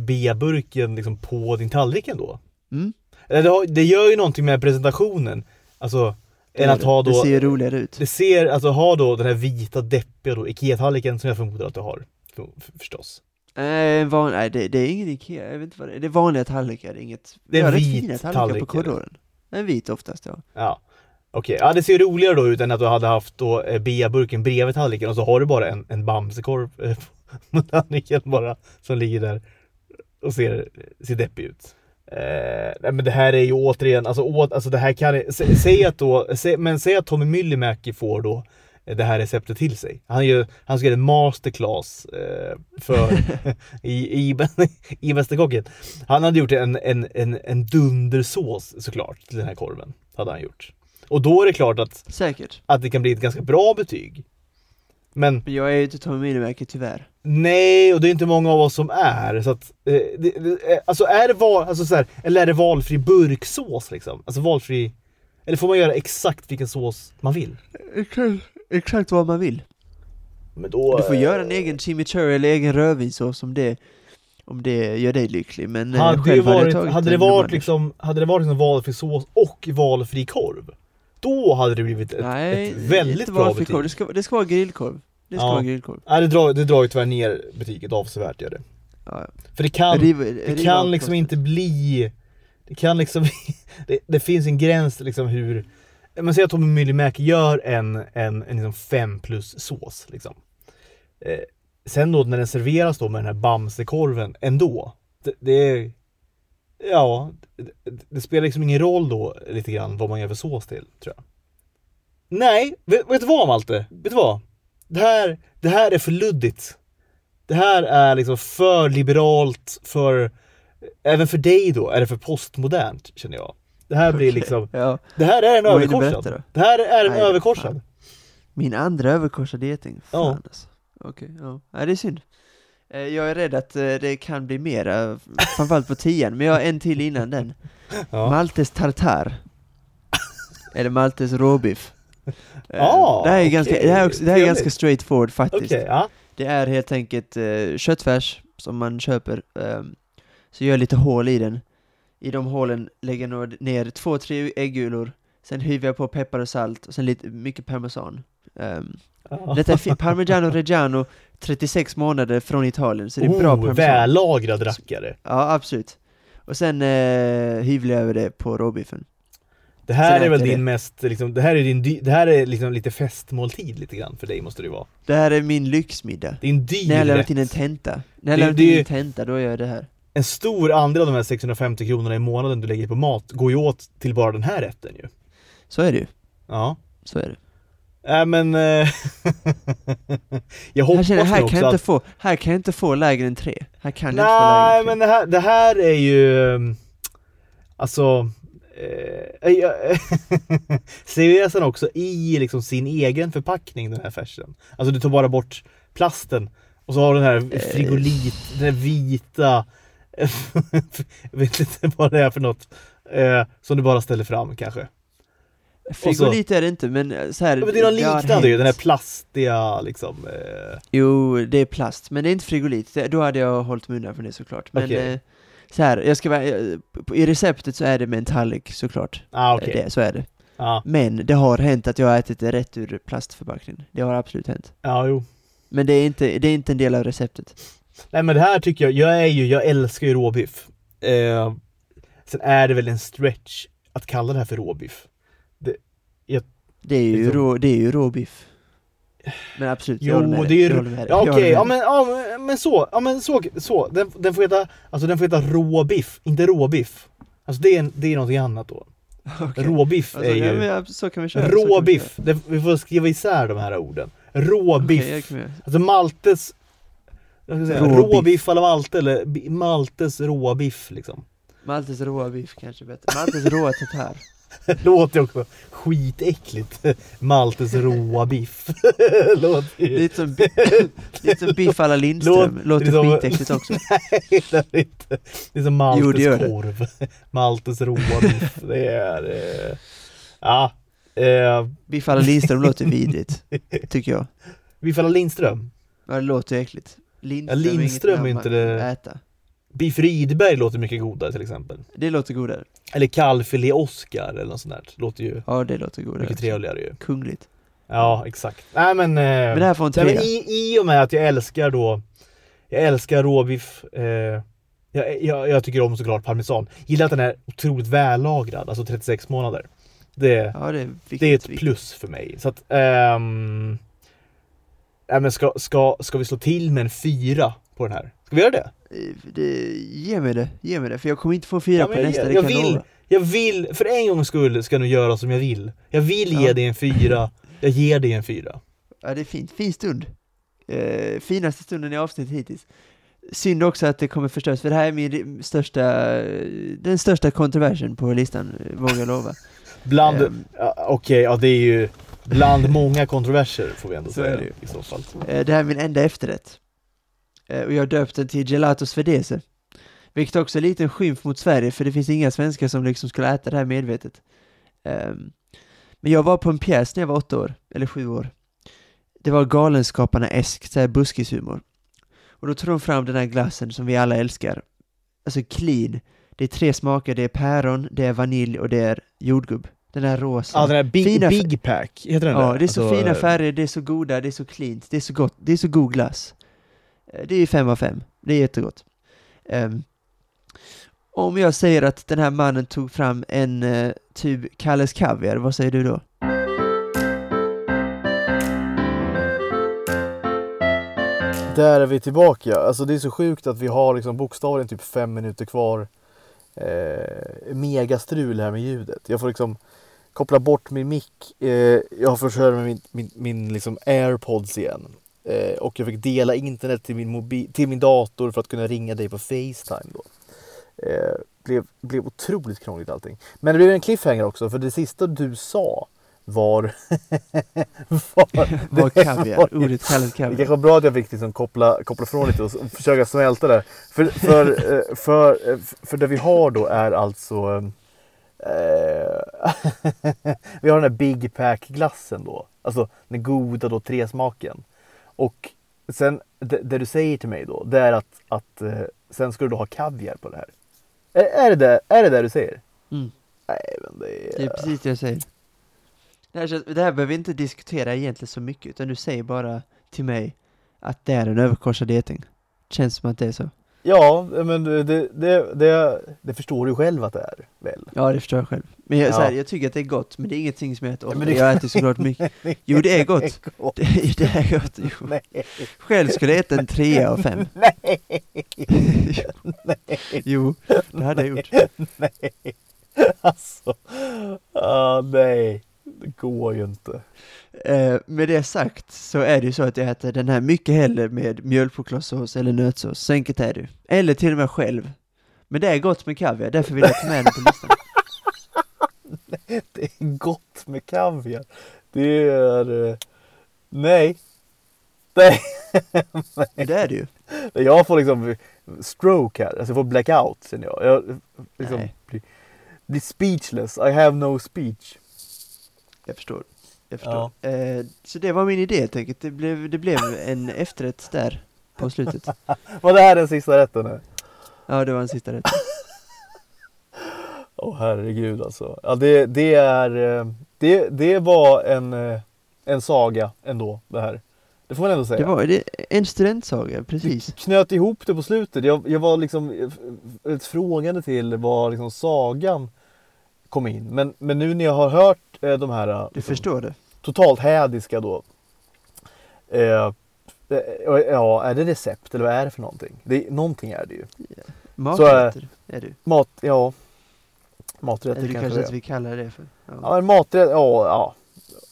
B-burken liksom på din tallrik ändå. Mm, Eller det, har, det gör ju någonting med presentationen. Alltså, det än att ha då... det ser roligare ut. Det ser, alltså ha då den här vita deppiga då, IKEA-tallriken som jag förmodar att du har. För, för, förstås. Nej, van, nej det, det är ingen Ikea, jag vet inte vad det är. Det är vanliga tallrikar, inget... Det är rätt vit tallrik, på korridoren. En vit oftast, ja. Ja. Okej, ja det ser roligare då ut än att du hade haft då eh, B-burken bredvid tallriken och så har du bara en, en bamsekorv eh, på tallriken bara som ligger där och ser, ser deppig ut. Eh, nej men det här är ju återigen, alltså, å, alltså det här kan, sä, säg att då, sä, men säg att Tommy Myllymäki får då eh, det här receptet till sig. Han, gör, han ska göra en masterclass eh, för, i, i, i Mästerkocken. Han hade gjort en, en, en, en dundersås såklart till den här korven. Hade han gjort. Och då är det klart att, Säkert. att det kan bli ett ganska bra betyg. Men Men jag är ju inte Tommy Minimäki tyvärr. nej, och det är inte många av oss som är. Så att, eh, det, det, eh, alltså är det val, alltså så här, eller är det valfri burksås liksom? Alltså valfri, eller får man göra exakt vilken sås man vill? Exakt, exakt vad man vill. Men då, Du får eh, göra en egen chimichurri eller egen rödvinssås om det, om det gör dig lycklig. Men eh, Hade det själv hade jag varit, tagit hade det en varit liksom, hade det varit liksom valfri sås och valfri korv? Då hade det blivit ett, Nej, ett väldigt inte bra betyg. Det ska, det ska vara grillkorv. Det ska Ja. vara grillkorv. Nej, det drar, det drar ju tyvärr ner betyget avsevärt gör det. Ja. För det kan, Riv- det riva kan liksom inte bli... Det kan liksom... det, det finns en gräns liksom hur... Man säger att Tommy Myllymäki gör en, en, en liksom fem plus sås liksom. Eh, sen då när den serveras då med den här Bamsekorven ändå. Det, det är... Ja, det, det spelar liksom ingen roll då lite grann vad man gör för sås till, tror jag. Nej, vet, vet du vad Malte? Vet du vad? Det här, det här är för luddigt. Det här är liksom för liberalt, för... Även för dig då är det för postmodernt, känner jag. Det här blir liksom... Ja, Det här är en överkorsad. Det här är en Nej, överkorsad. fan. min andra överkorsade geting. Fan Ja. alltså. Okej, ja. Nej, det är synd. Eh, Jag är rädd att eh, det kan bli mera, framförallt på tian, men jag har en till innan den. Ja. Maltes tartar. Eller Maltes råbiff. Eh, Ah, det här är, ganska, okej. det här är, också, det här är ganska straight forward faktiskt. Okej, ja. Det är helt enkelt eh, köttfärs som man köper. ehm, så gör lite hål i den. I de hålen lägger jag ner två, tre äggulor. Sen hyver jag på peppar och salt och sen lite mycket parmesan. Ehm. Detta är Parmigiano Reggiano 36 månader från Italien, så det är bra oh, parmesan. vällagrad rackare. Ja, absolut. Och sen eh, hyvlar jag över det på råbiffen. Det här Sen är väl din det. mest, liksom, det här är din, det här är liksom lite festmåltid lite grann för dig måste det vara. Det här är min lyxmiddag. Det är en dyr När jag lämnat in en tenta. När jag lämnat in en tenta, då gör jag det här. En stor andel av de här 650 kronorna i månaden du lägger på mat går ju åt till bara den här rätten ju. Så är det ju. Ja. Så är det. Nej men... eh, jag Här, hoppas känner, jag, här, nu kan jag också inte att... få, här kan jag inte få lägre än tre. Här kan jag inte få lägre än tre. men det här, det här är ju... eh, Alltså... Eh, jag- serveras den också i liksom sin egen förpackning den här färsen? Alltså du tar bara bort plasten och så har du den här Eh. frigolit, den här vita... jag vet inte vad det är för något. Eh, som du bara ställer fram kanske. Frigolit är det inte, men eh, så här, men det är något har liknande ju, den här plastiga liksom. Eh, Jo, det är plast, men det är inte frigolit. Det, då hade jag hållit mig undan från det såklart. Men Okej. eh, så här, jag ska vara, eh, i receptet så är det med en tallrik såklart. ah, okej. Det, så är det. Ja, Men det har hänt att jag har ätit det rätt ur plastförpackningen. Det har absolut hänt. ja, jo. Men det är, inte, det är inte en del av receptet. Nej men det här tycker jag, jag är ju, jag älskar ju råbiff. Eh, sen är det väl en stretch att kalla det här för råbiff. Det, jag, Det är ju, Liksom- rå, det är ju råbiff. Men absolut, jag jo, håller med det är Jag dig. ja Jag okej, ja men, ja men- så, ja men så, så. Den, den får heta, alltså den får heta råbiff, inte råbiff. Alltså det är, det är någonting annat då. Okej. Råbiff Alltså, är ju, ja, så kan vi köra. vi råbiff, köra. det, vi får skriva isär de här orden. Råbiff. Jag med. Alltså Maltes jag ska säga, Råbiff. råbiff alla Malte eller Maltes råbiff liksom. Maltes råa biff kanske är bättre. Maltes råa tatar. Låter också skitäckligt. Maltes råa biff. låter ju... Lite som, lite som biff alla Lindström. Låt- Låter det är som- skitäckligt också. Nej, det är inte. Det är som Maltes Jo, det korv. Maltes råa biff. Det är... Eh... Ja. Eh... Biff alla Lindström låter vidrigt. Tycker jag. Biff alla Lindström. Ja, det låter äckligt. Lindström, Ja, Lindström är är inte det- Äta. Biff Rydberg låter mycket godare till exempel. Det låter godare. Eller kallfilé Oscar eller något sånt där. Låter ju Ja, det låter godare. mycket trevligare ju. Kungligt. Ja, exakt. Nej men... Eh... Men det här får en Nej, men i, I och med att jag älskar då Jag älskar råbiff eh, jag, jag, jag tycker om såklart parmesan Gillar att den är otroligt vällagrad, alltså 36 månader Det, Ja, det är viktigt. det är ett viktigt. plus för mig så att ehm, nej, men ska, ska, ska vi slå till med en fyra på den här? Ska vi göra det? Eh, det. Ge mig det, ge mig det. För jag kommer inte få fyra Ja, på men nästa, jag- jag jag vill- lova. Jag vill, för en gångs skull ska jag nog göra som jag vill Jag vill ge Ja. dig en fyra Jag ger dig en fyra Ja, det är fint. Fin stund. Eh, finaste stunden i avsnittet hittills. Synd också att det kommer förstöras, för det här är min största, den största kontroversen på listan, vågar jag lova. Bland, ja, okej, ja det är ju Bland många kontroverser får vi ändå säga det i så fall Eh, det här är min enda efterrätt. Eh, och jag har döpt den till Gelato Svedese. Vilket också är lite en skymf mot Sverige, för det finns inga svenskar som liksom skulle äta det här medvetet. Ehm, men jag var på en pjäs när jag var åtta år, eller sju år. Det var Galenskaparna-esk, så här buskishumor. Och då tog de fram den här glassen som vi alla älskar. Alltså clean. Det är tre smaker, det är päron, det är vanilj och det är jordgubb. Den här rosa. Ja den här Big, Fina big Pack, heter den Ja, där? det är så Alltså, fina färger, det är så goda, det är så cleant, det är så gott, det är så god glass. Eh, det är fem av fem, det är jättegott. Um, om jag säger att den här mannen tog fram en uh, tub Kalles Kaviar, vad säger du då? Där är vi tillbaka. Alltså det är så sjukt att vi har liksom bokstavligen typ fem minuter kvar. Eh, megastrul här med ljudet. Jag får liksom koppla bort min mick. Eh, jag får köra med min, min, min liksom airpods igen. Eh, och jag fick dela internet till min, mobil, till min dator för att kunna ringa dig på Facetime då. Eh, blev, blev otroligt krångligt allting. Men det blev en cliffhanger också för det sista du sa var... var, Var det kaviar, ordet Kalles det Kaviar. kanske var bra att jag fick liksom koppla, koppla från lite och, och försöka smälta det. För, för, eh, för, eh, för det vi har då är alltså eh, Vi har den här Big Pack glassen då. Alltså den goda då tresmaken. Och sen det, det du säger till mig då det är att, att eh, sen ska du ha kaviar på det här. Är, är, det, är det det du säger? Mm. Nej men det är... Det är precis det jag säger. Det här, känns, det här behöver vi inte diskutera egentligen så mycket, utan du säger bara till mig att det är en överkorsad geting. Känns som att det är så. Ja men det, det, det, det förstår du själv att det är väl? Ja, det förstår jag själv. Men jag, Ja. så här, jag tycker att det är gott, men det är ingenting som jag äter Ja, ofta. men det- Jag äter såklart mycket. Jo, det är gott. gott. Det, det är gott. Jo. Nej. Själv skulle jag äta en trea av fem. Nej. Jo, det hade jag gjort. nej. Alltså. Ah, nej. Det går ju inte. Eh, med det sagt så är det ju så att jag äter den här mycket hellre med mjölkchokladsås eller nötsås. Så enkelt är det. Eller till och med själv. Men det är gott med kaviar, därför vill jag ta med den på listan. Det är gott med kaviar. Det är... eh, Nej. Nej. Det är det ju. Jag får liksom stroke här. Alltså jag får blackout känner jag. Jag liksom Nej. blir, blir speechless. I have no speech. Jag förstår. Jag förstår. Eh, så det var min idé helt enkelt. Det blev, det blev en efterrätt där på slutet. Var det här den sista rätten nu? Ja, det var en sista rätt. Åh herregud alltså. Ja, det, det, är, eh, det, det var en, eh, en saga ändå det här. Det får man ändå säga. Det var det, en studentsaga, precis. knöt ihop det på slutet. Jag, jag var liksom ett frågande till var liksom sagan kom in. Men, men nu när jag har hört eh, de här Du liksom, förstår det. totalt hädiska då. Eh, eh, ja, är det recept eller vad är det för någonting? Det, någonting är det ju. Maträtter är du. Mat, ja. Maträtter Eller kanske kanske det att vi kallar det för. Ja. Ja, men maträtt, ja, ja.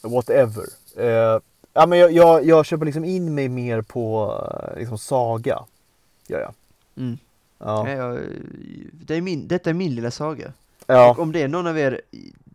Whatever. Eh, ja, men jag, jag, jag köper liksom in mig mer på eh, liksom saga. Gör jag. Mm. Ja. Ja, jag, det är min, detta är min lilla saga. Ja. Och om det är någon av er,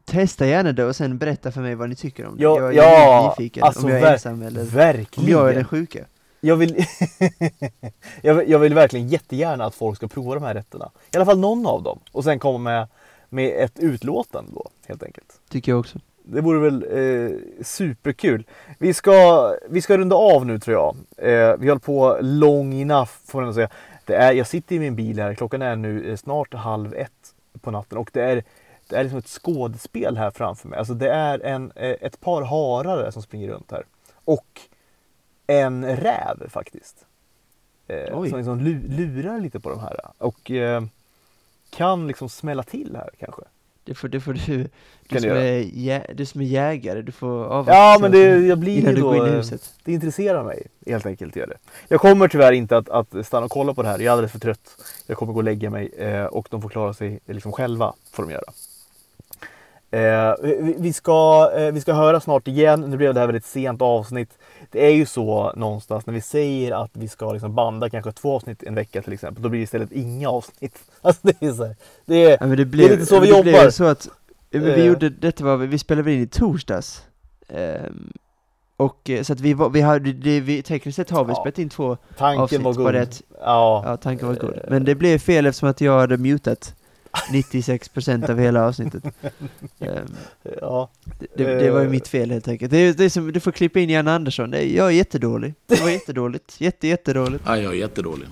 testa gärna det och sen berätta för mig vad ni tycker om det. Ja, jag är ja, nyfiken alltså om jag är ensam eller om Verkligen. jag är den sjuka. Jag vill, jag, vill, jag vill verkligen jättegärna att folk ska prova de här rätterna. I alla fall någon av dem. Och sen komma med, med ett utlåtande då, helt enkelt. Tycker jag också. Det vore väl eh, superkul. Vi ska, vi ska runda av nu tror jag. Eh, vi håller på long enough får man säga. Det är, jag sitter i min bil här, klockan är nu eh, snart halv ett på natten och det är, det är liksom ett skådespel här framför mig. Alltså det är en, eh, ett par harare som springer runt här. Och en räv faktiskt. Eh, Oj. som liksom lu- lurar lite på de här. Och eh, kan liksom smälla till här kanske. Det får, det får du, du, som jä, du som är jägare, du får avvakta Ja men det, jag blir ju då, eh, det intresserar mig helt enkelt. Gör det. Jag kommer tyvärr inte att, att stanna och kolla på det här. Jag är alldeles för trött. Jag kommer gå och lägga mig eh, och de får klara sig liksom själva. Får de göra. Eh, vi, vi, ska, eh, vi ska höra snart igen. Nu blev det här väldigt sent avsnitt. Det är ju så någonstans när vi säger att vi ska liksom banda kanske två avsnitt en vecka till exempel. Då blir det istället inga avsnitt. Alltså det är så här, det är, Ja, det, blev, lite så vi det jobbar. så att, vi Eh. gjorde, detta var, vi spelade in i torsdags. Ehm, och eh, så att vi var, vi hade, det, vi, tekniskt sett har vi Ja. spelat in två tanken avsnitt, var god. Ja. Ja, tanken var god. Eh. Men det blev fel eftersom att jag hade mutat 96% av hela avsnittet. Ehm, ja. det, det, var ju mitt fel helt enkelt. Det är, det är som, du får klippa in Jan Andersson. Det jag är jättedålig. Det var jättedåligt. Jätte, jättedåligt. Ja, jag är jättedålig.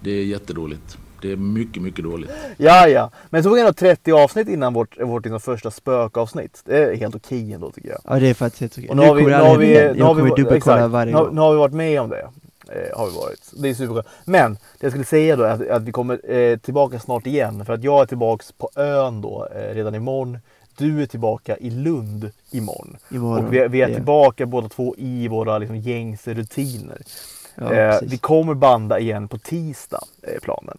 Det är jättedåligt. Det är mycket, mycket dåligt. Ja, ja. Men så tog ändå 30 avsnitt innan vårt, vårt liksom första spökavsnitt. Det är helt okej ändå tycker jag. Ja, det är faktiskt helt okej. Och nu har vi, nu det har vi, nu har Jag vi, kommer dubbelkolla exakt. varje nu, har- gång. nu har vi varit med om det. Eh, har vi varit. Det är superskönt. Men det jag skulle säga då är att, att vi kommer eh, tillbaka snart igen. För att jag är tillbaka på ön då eh, redan imorgon. Du är tillbaka i Lund imorgon. Imorgon. Och vi, vi är tillbaka båda två i våra liksom, gängse rutiner. Ja, eh, vi kommer banda igen på tisdag, är planen.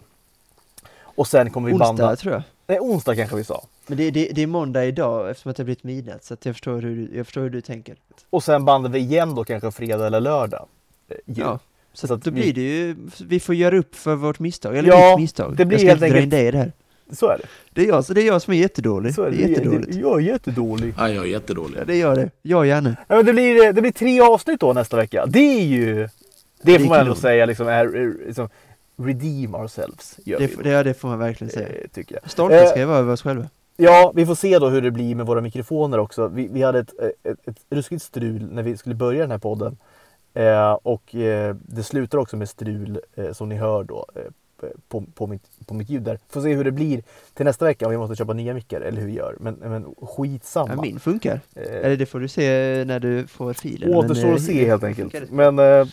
Och sen kommer vi Onsdag banda... tror jag. Nej, onsdag kanske vi sa. Men det, det, det är måndag idag eftersom att det har blivit midnatt. Så jag, förstår hur du, jag förstår hur du tänker. Och sen bandar vi igen då kanske fredag eller lördag. Eh. Ja. Så, Så att då vi- blir det ju, vi får göra upp för vårt misstag, eller Ja, mitt misstag. det blir jag ska helt inte dra in det i det här. Så är det. Det är jag, så det är jag som är jättedålig. Så är det det. är jättedåligt. Det- Jag är jättedålig. Ja, jag är jättedålig. Ja, det gör det. Jag och Janne. Ja, men det, blir, det blir tre avsnitt då nästa vecka. Det är ju... Det är får man ändå säga liksom är, är liksom, redeem ourselves. Gör Det, vi. det, ja, det får man verkligen säga. Eh, tycker jag. Stolta Eh, ska vi vara över oss själva. Ja, vi får se då hur det blir med våra mikrofoner också. Vi, vi hade ett, ett, ett ruskigt strul när vi skulle börja den här podden. Eh, och eh, det slutar också med strul eh, som ni hör då eh, på, på, mitt, på mitt ljud där. Får se hur det blir till nästa vecka om vi måste köpa nya mickar eller hur vi gör. Men, men skitsamma. Ja, min funkar. Eh, Eller det får du se när du får filen. Återstår eh, att se helt enkelt. Men, eh,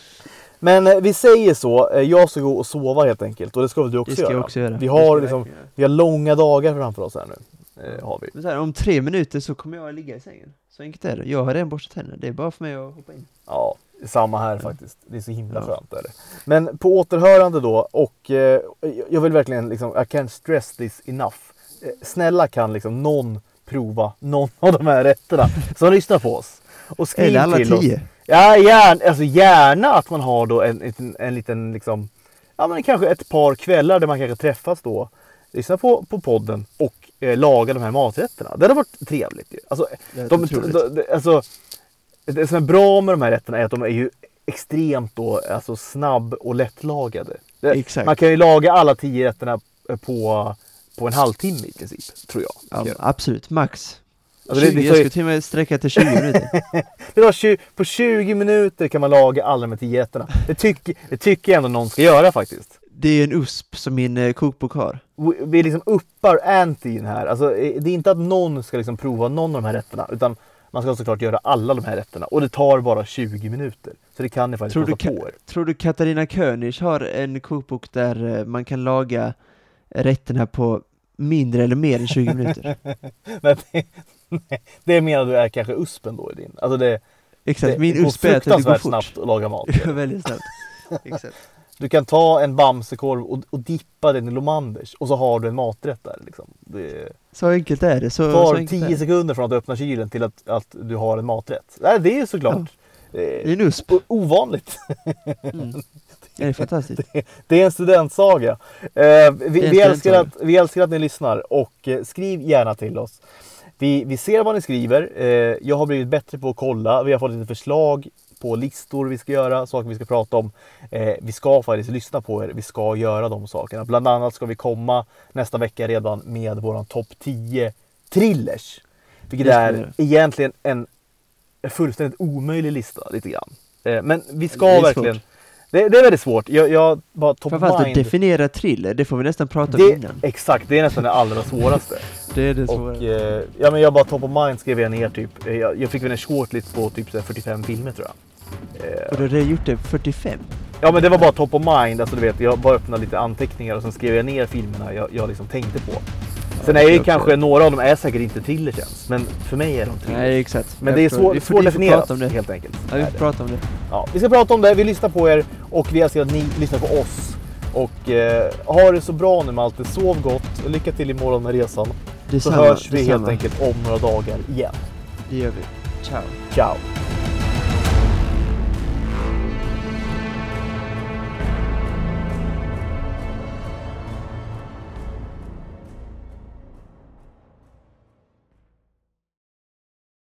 men eh, vi säger så. eh, Jag ska gå och sova helt enkelt och det ska väl du också Det ska jag göra. också göra. Vi har, jag liksom, vi har långa dagar framför oss här nu. Eh, här, om tre minuter så kommer jag ligga i sängen. Så enkelt är det. Jag har redan borstat tänderna. Det är bara för mig att hoppa in. Ja, samma här faktiskt. Det är så himla Ja. skönt. Är det. Men på återhörande då och eh, jag vill verkligen liksom, I can't stress this enough. Eh, snälla kan liksom någon prova någon av de här rätterna som lyssnar på oss. Och skriv Eller alla till oss. tio. Ja, gärna, alltså gärna att man har då en, en, en liten liksom, ja men kanske ett par kvällar där man kanske träffas då, lyssna på, på podden och eh, laga de här maträtterna. Det hade varit trevligt ju. Alltså, de, de, de, alltså, det som är bra med de här rätterna är att de är ju extremt då, alltså snabb och lättlagade. Det, Exakt. Man kan ju laga alla tio rätterna eh, på, på en halvtimme i princip, tror jag. Ja, absolut, max. Alltså det- 20, det jag tar ju- skulle till och med sträcka till 20 minuter. Det var 20, på 20 minuter kan man laga alla de här tio rätterna. Det tycker, det tycker jag ändå någon ska göra faktiskt. Det är en USP som min eh, kokbok har. Vi- Vi liksom uppar antin här. Alltså, eh, det är inte att någon ska liksom prova någon av de här rätterna. Utan Man ska såklart göra alla de här rätterna och det tar bara 20 minuter. Så det kan ni faktiskt Tror du, på er. tror du Katarina König har en kokbok där eh, man kan laga rätterna på mindre eller mer än 20 minuter? Men det, nej, det menar du är kanske uspen då i din? Alltså det, Exakt, det min USP är att det går fort. snabbt att laga mat. Ja, väldigt snabbt. Exakt. Du kan ta en bamsekorv och, och dippa den i Lomanders och så har du en maträtt där. Liksom. Det Så enkelt är det. Så, tar enkelt är 10 det. sekunder från att du öppnar kylen till att, att du har en maträtt. Nej, det är såklart Det är en USP. ovanligt. Mm. Det är fantastiskt. Det är en studentsaga. Eh, vi, vi, älskar studentsaga. att, vi älskar att ni lyssnar och eh, skriv gärna till oss. Vi, vi ser vad ni skriver. Eh, jag har blivit bättre på att kolla. Vi har fått lite förslag på listor vi ska göra, saker vi ska prata om. Eh, vi ska faktiskt lyssna på er. Vi ska göra de sakerna. Bland annat ska vi komma nästa vecka redan med våran topp 10 thrillers. Vilket Det är göra. egentligen en fullständigt omöjlig lista lite grann. Eh, men vi ska Det verkligen det, det är väldigt svårt. Jag, jag bara top Framförallt att mind. definiera thriller, det får vi nästan prata om Det, innan. exakt, det är nästan det allra svåraste. Det är det svåra. och eh, ja, men jag bara top of mind skrev jag ner typ. Eh, Jag, jag fick väl en shortlist på typ så här 45 filmer tror jag. Eh, Och du har redan gjort det 45? ja men det var bara top of mind, alltså du vet jag bara öppnade lite anteckningar och sen skrev jag ner filmerna jag, jag liksom tänkte på. Sen är ju okej. kanske några av dem är säkert inte thrillers ens, men för mig är de thrillers. Nej, exakt. men Jag det är svår, svårt om det. helt enkelt. Ja, vi får prata om det. Ja, vi ska prata om det, vi lyssnar på er och vi älskar att ni lyssnar på oss. Och eh, ha det så bra nu Malte, sov gott, lycka till imorgon med resan. Så Detsamma, hörs vi detsamma. helt enkelt om några dagar igen. Det gör vi. Ciao. Ciao!